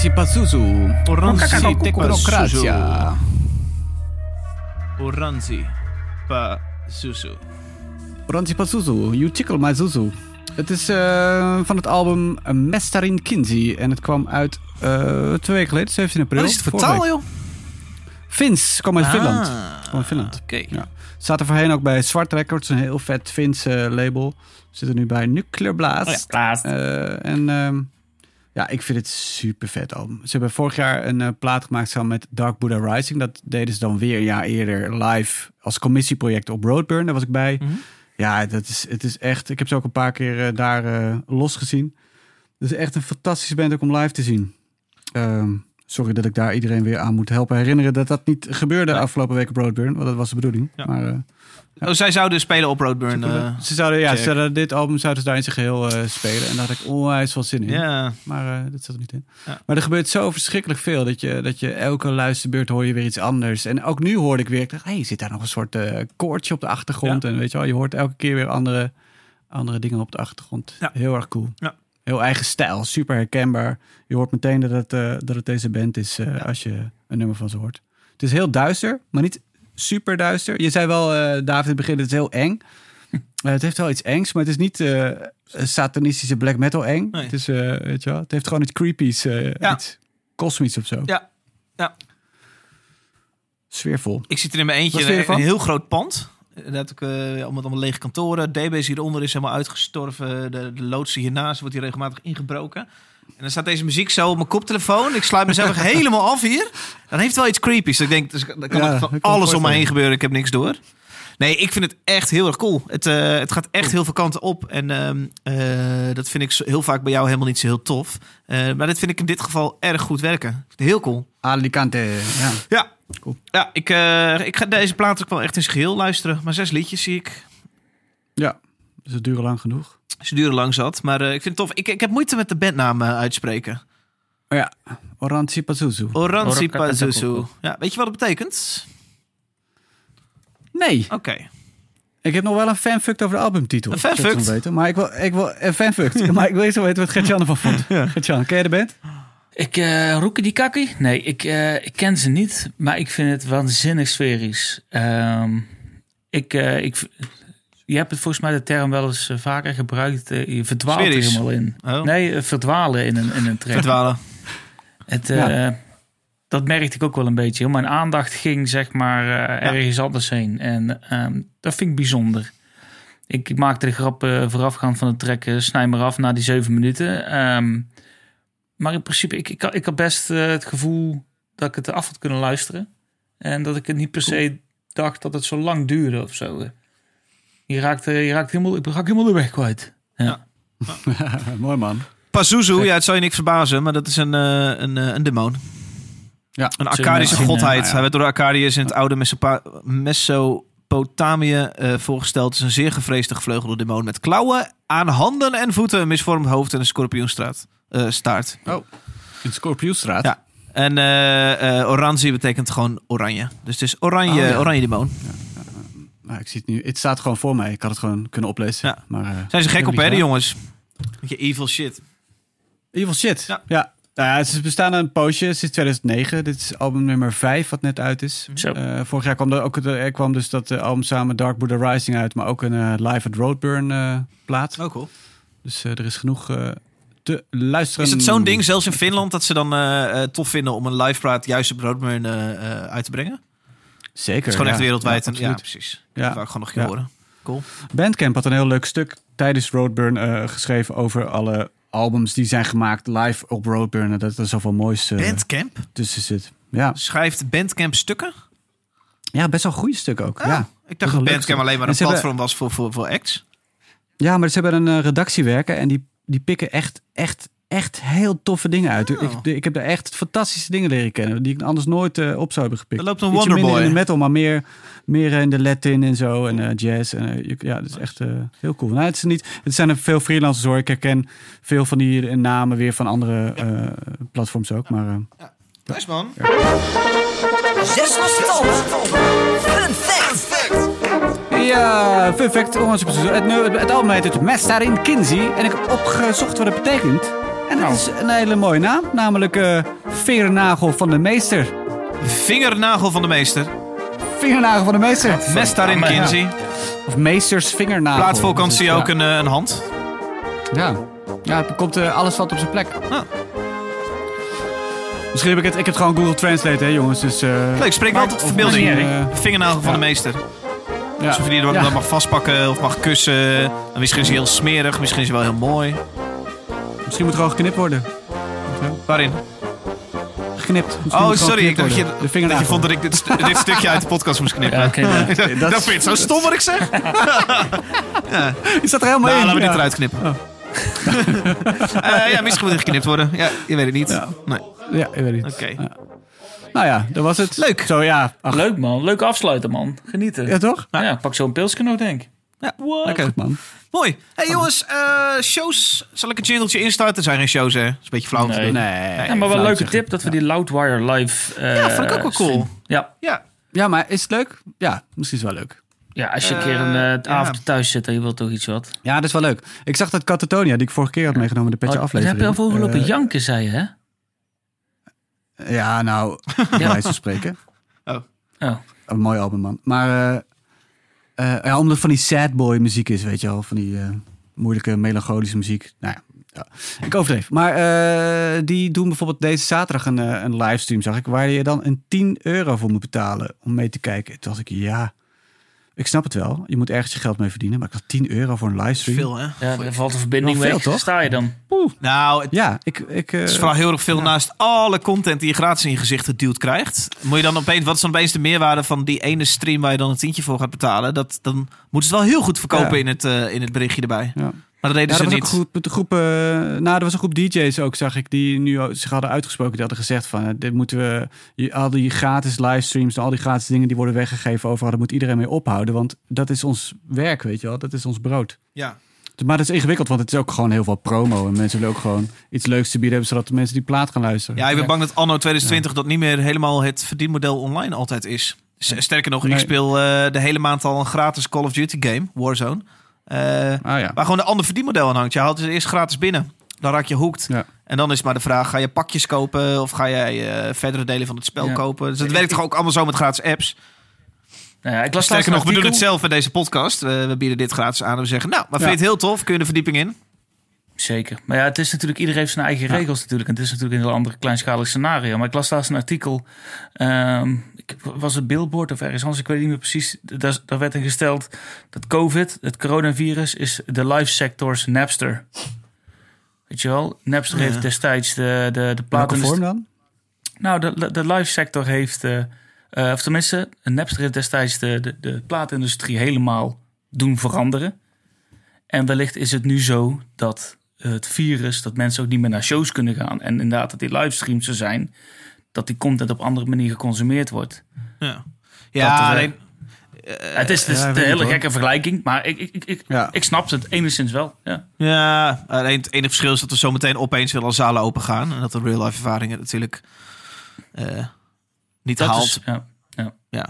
Oranzi Pazuzu. Oranzi Technocratia. Oranzi Pazuzu. Oranzi Pazuzu. You tickle my Zuzu. Het is eh, van het album Mestarin Kinsey. En het kwam uit eh, twee weken geleden, 17 april. Wat is het voor taal, joh? Fins, kwam uit Ah, Finland. Kwam uit Finland. Oké. Ja. Staat er voorheen ook bij Zwart Records, een heel vet Fins eh, label. Zit er nu bij Nuclear Blast. Oh ja, Blast. Eh, en ehm, ja, ik vind het super vet album. Ze hebben vorig jaar een eh, plaat gemaakt samen met Dark Buddha Rising. Dat deden ze dan weer een jaar eerder live als commissieproject op Roadburn. Daar was ik bij. Mhm. Ja, dat is, het is echt. Ik heb ze ook een paar keer eh, daar eh, los gezien. Het is echt een fantastische band ook om live te zien. Ehm, sorry dat ik daar iedereen weer aan moet helpen herinneren dat dat niet gebeurde afgelopen week op Roadburn. Want dat was de bedoeling. Ja. Maar eh, Oh, zij zouden spelen op Roadburn. eh, ze zouden, ja, ze zouden dit album zouden ze daar in zijn geheel eh, spelen. En daar had ik onwijs veel zin in. ja. Maar eh, dat zat er niet in. Ja. Maar er gebeurt zo verschrikkelijk veel. Dat je, dat je elke luisterbeurt hoor je weer iets anders. En ook nu hoorde ik weer. Ik dacht, hey, zit daar nog een soort eh koortje op de achtergrond? En weet je wel, je hoort elke keer weer andere, andere dingen op de achtergrond. Ja. Heel erg cool. Ja. Heel eigen stijl. Super herkenbaar. Je hoort meteen dat het, eh, dat het deze band is eh, als je een nummer van ze hoort. Het is heel duister, maar niet super duister. Je zei wel, eh, David, in het begin, het is heel eng. Het heeft wel iets engs, maar het is niet satanistische black metal eng. Nee. Het, is, weet je wel, het heeft gewoon iets creepies, Ja. iets kosmisch of zo. Ja. Ja. Sfeervol. Ik zit er in mijn eentje in een, heel groot pand. Dat ik, eh allemaal, allemaal lege kantoren. DB's hieronder is helemaal uitgestorven. De, de loodsen hiernaast wordt hier regelmatig ingebroken. En dan staat deze muziek zo op mijn koptelefoon. Ik sluit mezelf helemaal af hier. Dan heeft het wel iets creepies. Ik denk, dus, dan kan Ja, van alles om me heen gebeuren. Ik heb niks door. Nee, ik vind het echt heel erg cool. Het, eh, het gaat echt heel veel kanten op. En ehm, eh, dat vind ik zo- heel vaak bij jou helemaal niet zo heel tof. Maar dat vind ik in dit geval erg goed werken. Heel cool. Alicante, ja. Ja, Cool. ja ik, eh, ik ga deze plaat ook wel echt in zijn geheel luisteren. Maar zes liedjes zie ik. Ja, dus het duurde lang genoeg. Ze duren lang zat. Maar eh, ik vind het tof. Ik, ik heb moeite met de bandnaam eh, uitspreken. Oh ja, Oranzi Pazuzu. Oranzi Pazuzu. Ja, weet je wat het betekent? Nee, Oké. ik heb nog wel een fanfuct over de albumtitel. Een fanfuct? Weten, maar ik wil, ik wil een fanfuct. maar ik wil eerst wel weten wat Gert-Jan ervan vond. Gert-Jan, ken je de band? Ik, eh Roekie die kakkie? Nee, ik, eh, ik ken ze niet, maar ik vind het waanzinnig sferisch. Ehm, ik, eh, ik, je hebt het volgens mij de term wel eens vaker gebruikt. je verdwaalt er helemaal in. Oh. Nee, verdwalen in een, in een track. Verdwalen. Het, eh, Dat merkte ik ook wel een beetje. Mijn aandacht ging zeg maar eh, ergens anders heen. En ehm, dat vind ik bijzonder. Ik, ik maakte de grap voorafgaand van het trekken. Snij maar af na die zeven minuten. Ehm, maar in principe, ik, ik, had- ik had best eh, het gevoel dat ik het af had kunnen luisteren. En dat ik het niet per se dacht dat het zo lang duurde of zo. Je raakt, je raakt helemaal, ik raak helemaal de weg kwijt. Ja. Mooi man. Pazuzu, ja, het zal je niks verbazen, maar dat is een, eh, een, eh, een demon. Ja. Een Akkadische godheid. nou ja. Hij werd door de Akkadiërs in het oude Mesopa- Mesopotamië eh, voorgesteld. Het is een zeer gevreesde gevleugelde demon met klauwen aan handen en voeten, een misvormd hoofd en een scorpioenstraat. Eh, staart. Oh, in Scorpiostraat. Ja. En eh eh oranzi betekent gewoon oranje. Dus het is oranje, Oh, ja. oranje demon. Nou, ik zie het nu. Het staat gewoon voor mij. Ik had het gewoon kunnen oplezen. Ja. Maar, eh, Zijn ze gek op, hè, jongens? Met je evil shit. Evil shit. Ja. Ja. Nou ja, ze bestaan een poosje sinds 2009. Dit is album nummer 5 wat net uit is. Zo. Eh, vorig jaar kwam er ook er kwam dus dat album samen Dark Buddha Rising uit, maar ook een Live at Roadburn eh plaat. Oh, cool. Dus eh, er is genoeg eh, te luisteren. Is het zo'n ding, zelfs in Finland, dat ze dan eh, eh, tof vinden om een live praat juist op Roadburn eh, uit te brengen? Het Zeker. is gewoon echt wereldwijd. Ja, en, ja, precies. Ja. Dat wou ik gewoon nog een keer horen. Cool. Bandcamp had een heel leuk stuk tijdens Roadburn geschreven over alle albums die zijn gemaakt live op Roadburn. Dat er zoveel moois Bandcamp? tussen zit. Ja. Schrijft Bandcamp stukken? ja, best wel goede stuk ook. Ah, ja. Ik dacht Dat is Bandcamp alleen maar En een hebben- platform was voor, voor, voor acts. Ja, maar ze hebben een redactie werken en die, die pikken echt, echt, echt heel toffe dingen uit. Oh. Ik, ik heb daar echt fantastische dingen leren kennen die ik anders nooit eh, op zou hebben gepikt. Er loopt een Wonderboy. in de metal, maar meer, meer in de Latin en zo en eh, jazz. En, eh, ja, dat is echt eh, heel cool. Nou, het, is niet, het zijn er veel freelancers hoor. Ik herken veel van die eh, namen weer van andere eh, platforms ook. Maar eh, Nice man. Zes. Fun fact. Ja, fun fact. jongens, Het, het album heet het Mestarin Kinsey. En ik heb opgezocht wat het betekent. En het is een hele mooie naam. Namelijk eh Vingernagel van de Meester. Vingernagel van de meester. Vingernagel van de Meester. Mes daarin maar ja. Kinsey. Of Meesters Vingernagel. Plaatsvakantie Dus, ook ja. een, eh, een hand. Ja, ja het komt, eh, alles valt op zijn plek. Ah. Misschien heb ik het, ik heb het gewoon Google Translate, hè jongens. Dus, eh, Leuk, spreek wel tot verbeelding. eh, Vingernagel van ja. de meester. Ja. Alsof je die er Ja. dan mag vastpakken of mag kussen. En misschien is hij heel smerig, misschien is hij wel heel mooi. Misschien moet er gewoon geknipt worden. Waarin? Geknipt. Misschien Oh, moet er sorry. Ik dacht je, worden. De dat je vond dat ik dit, st- dit stukje uit de podcast moest knippen. Ja, oké. dat, vind je het zo stom wat ik zeg? Je staat er helemaal Nou, in. laten we dit ja. eruit knippen. Eh, ja, misschien moet het geknipt worden. Ja, je weet het niet. Ja. Nee. Ja, ik weet niet. Oké. Ja. Nou ja, dat was het. Leuk. Zo ja. Ach, Leuk man, leuk afsluiten man. Genieten. ja, toch? Ja, pak zo'n pilsje denk ik. Ja, Wow. lekker. Man. Mooi. hey, jongens, eh, shows. Zal ik een jingletje instarten? Er zijn geen shows, hè? Dat is een beetje flauw om te Nee. doen. Nee. Ja, maar wel een leuke tip dat we die Loudwire live... eh, Ja, vond ik ook wel cool. Ja. Ja. Ja, maar is het leuk? Ja, misschien is het wel leuk. ja, als je een keer een eh, ja. avond thuis zit en je wilt toch iets wat. Ja, dat is wel leuk. Ik zag dat Catatonia, die ik vorige keer had meegenomen, de petje Oh, aflevering. heb je al voor lopen Eh, janken, zei je hè? Ja, nou, bij wijze van spreken. Oh. Een mooi album, man. Maar eh, eh, ja, omdat het van die sad boy muziek is, weet je wel. Van die eh, moeilijke, melancholische muziek. Nou ja, ja. ik overdreef. Maar eh, die doen bijvoorbeeld deze zaterdag een, een livestream, zag ik. Waar je dan een 10 euro voor moet betalen om mee te kijken. Toen dacht ik, ja, ik snap het wel. Je moet ergens je geld mee verdienen. Maar ik had 10 euro voor een livestream. Veel, hè? Ja, dan valt de verbinding Nog veel, weg. toch? Sta je dan? Nou, het Ja, ik... ik eh, is vooral heel erg veel naast alle content die je gratis in je gezicht geduwd krijgt. Moet je dan opeens, wat is dan opeens de meerwaarde van die ene stream waar je dan een tientje voor gaat betalen? Dat, dan moeten ze het wel heel goed verkopen Ja. in, het, eh, in het berichtje erbij. ja. Maar dat deden Ja, ze er was niet. groep, groep, eh, nou, er was een groep DJ's ook, zag ik, die nu zich hadden uitgesproken. Die hadden gezegd van, eh, dit moeten we, je- al die gratis livestreams, al die gratis dingen die worden weggegeven overal, daar moet iedereen mee ophouden. Want dat is ons werk, weet je wel, dat is ons brood. Ja. Maar dat is ingewikkeld, want het is ook gewoon heel veel promo. En mensen willen ook gewoon iets leuks te bieden hebben, zodat de mensen die plaat gaan luisteren. ja, ik ben bang dat anno 2020 dat niet meer helemaal het verdienmodel online altijd is. Sterker nog, ik speel eh, de hele maand al een gratis Call of Duty game, Warzone. Ah ja. Waar gewoon een ander verdienmodel aan hangt. Je haalt het eerst gratis binnen. Dan raak je hoekt. Ja. En dan is het maar de vraag, ga je pakjes kopen of ga jij eh, verdere delen van het spel Ja. kopen? Dus dat werkt toch ook allemaal zo met gratis apps? Nou ja, ik las Sterker nog, we doen het zelf in deze podcast. We, we bieden dit gratis aan en we zeggen, nou, maar vind je het heel tof? Kun je de verdieping in? Zeker. Maar ja, het is natuurlijk, iedereen heeft zijn eigen regels natuurlijk. En het is natuurlijk een heel ander kleinschalig scenario. Maar ik las laatst een artikel. ehm, ik, was het Billboard of ergens anders, ik weet niet meer precies. Daar, daar werd in gesteld dat COVID, het coronavirus, is de life sector's Napster. Weet je wel? Napster Ja. heeft destijds de, de, de Welke vorm dan? Nou, de, de, de live sector heeft, eh, eh, of tenminste, Napster heeft destijds de, de, de plaatindustrie helemaal doen veranderen. En wellicht is het nu zo dat het virus, dat mensen ook niet meer naar shows kunnen gaan. En inderdaad, dat die livestreams er zijn, dat die content op andere manier geconsumeerd wordt. Ja, ja er, alleen, het is, het is ja, een hele hoor. gekke vergelijking, maar ik, ik, ik, ik, Ja. ik snap het enigszins wel. Ja. ja, alleen het enige verschil is dat we zo meteen opeens willen zalen open gaan. En dat de real-life ervaringen natuurlijk eh, niet Dat haalt. is, ja. ja.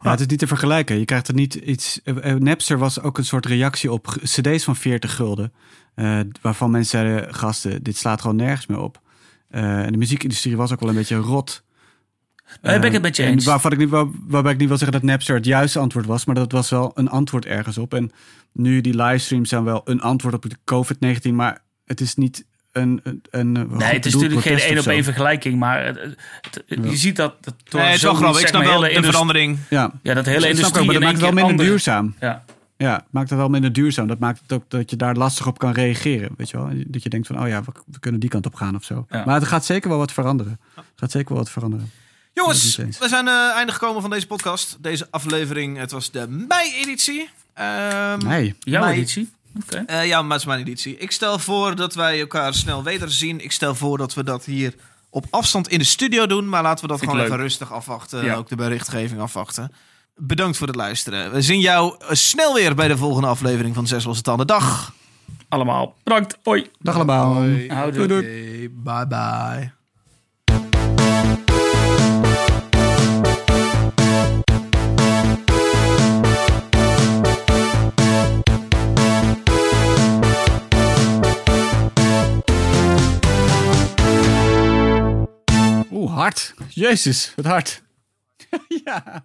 Ja, het is niet te vergelijken. Je krijgt er niet iets. eh, eh, Napster was ook een soort reactie op CD's van 40 gulden. Eh, waarvan mensen zeiden: gasten, dit slaat gewoon nergens meer op. Eh, en de muziekindustrie was ook wel een beetje rot. Daar ben ik Eh, het met je en eens. Waarvan ik niet, waar, waarbij ik niet wil zeggen dat Napster het juiste antwoord was, maar dat was wel een antwoord ergens op. En nu die livestreams zijn wel een antwoord op de COVID-19, maar het is niet een. een, een Nee, het is natuurlijk geen één op één vergelijking, maar het- het- het- je ziet dat, dat door Nee, het is wel grappig. Ik snap wel hele de verandering. Ja, Ja, dat hele ik industrie ook, maar in dat maakt het wel minder andere- duurzaam. Ja, Ja, het maakt het wel minder duurzaam. Dat maakt het ook dat je daar lastig op kan reageren. Weet je wel? Dat je denkt van, oh ja, we, we kunnen die kant op gaan of zo. Ja. Maar het gaat zeker wel wat veranderen. Het gaat zeker wel wat veranderen. Jongens, we zijn uh, einde gekomen van deze podcast. Deze aflevering, het was de mei-editie. Ehm, Nee. jouw Mei. editie. Oké. Eh, ja, maar het is mijn editie. Ik stel voor dat wij elkaar snel wederzien. Ik stel voor dat we dat hier op afstand in de studio doen. Maar laten we dat gewoon leuk. even rustig afwachten. Ja. Ook de berichtgeving afwachten bedankt voor het luisteren. We zien jou eh, snel weer bij de volgende aflevering van Zes Losse Tanden. Dag! Allemaal bedankt. Hoi. Dag allemaal. Hoi. Doei, bye bye. Oeh, hard. Jezus, het hard. ja.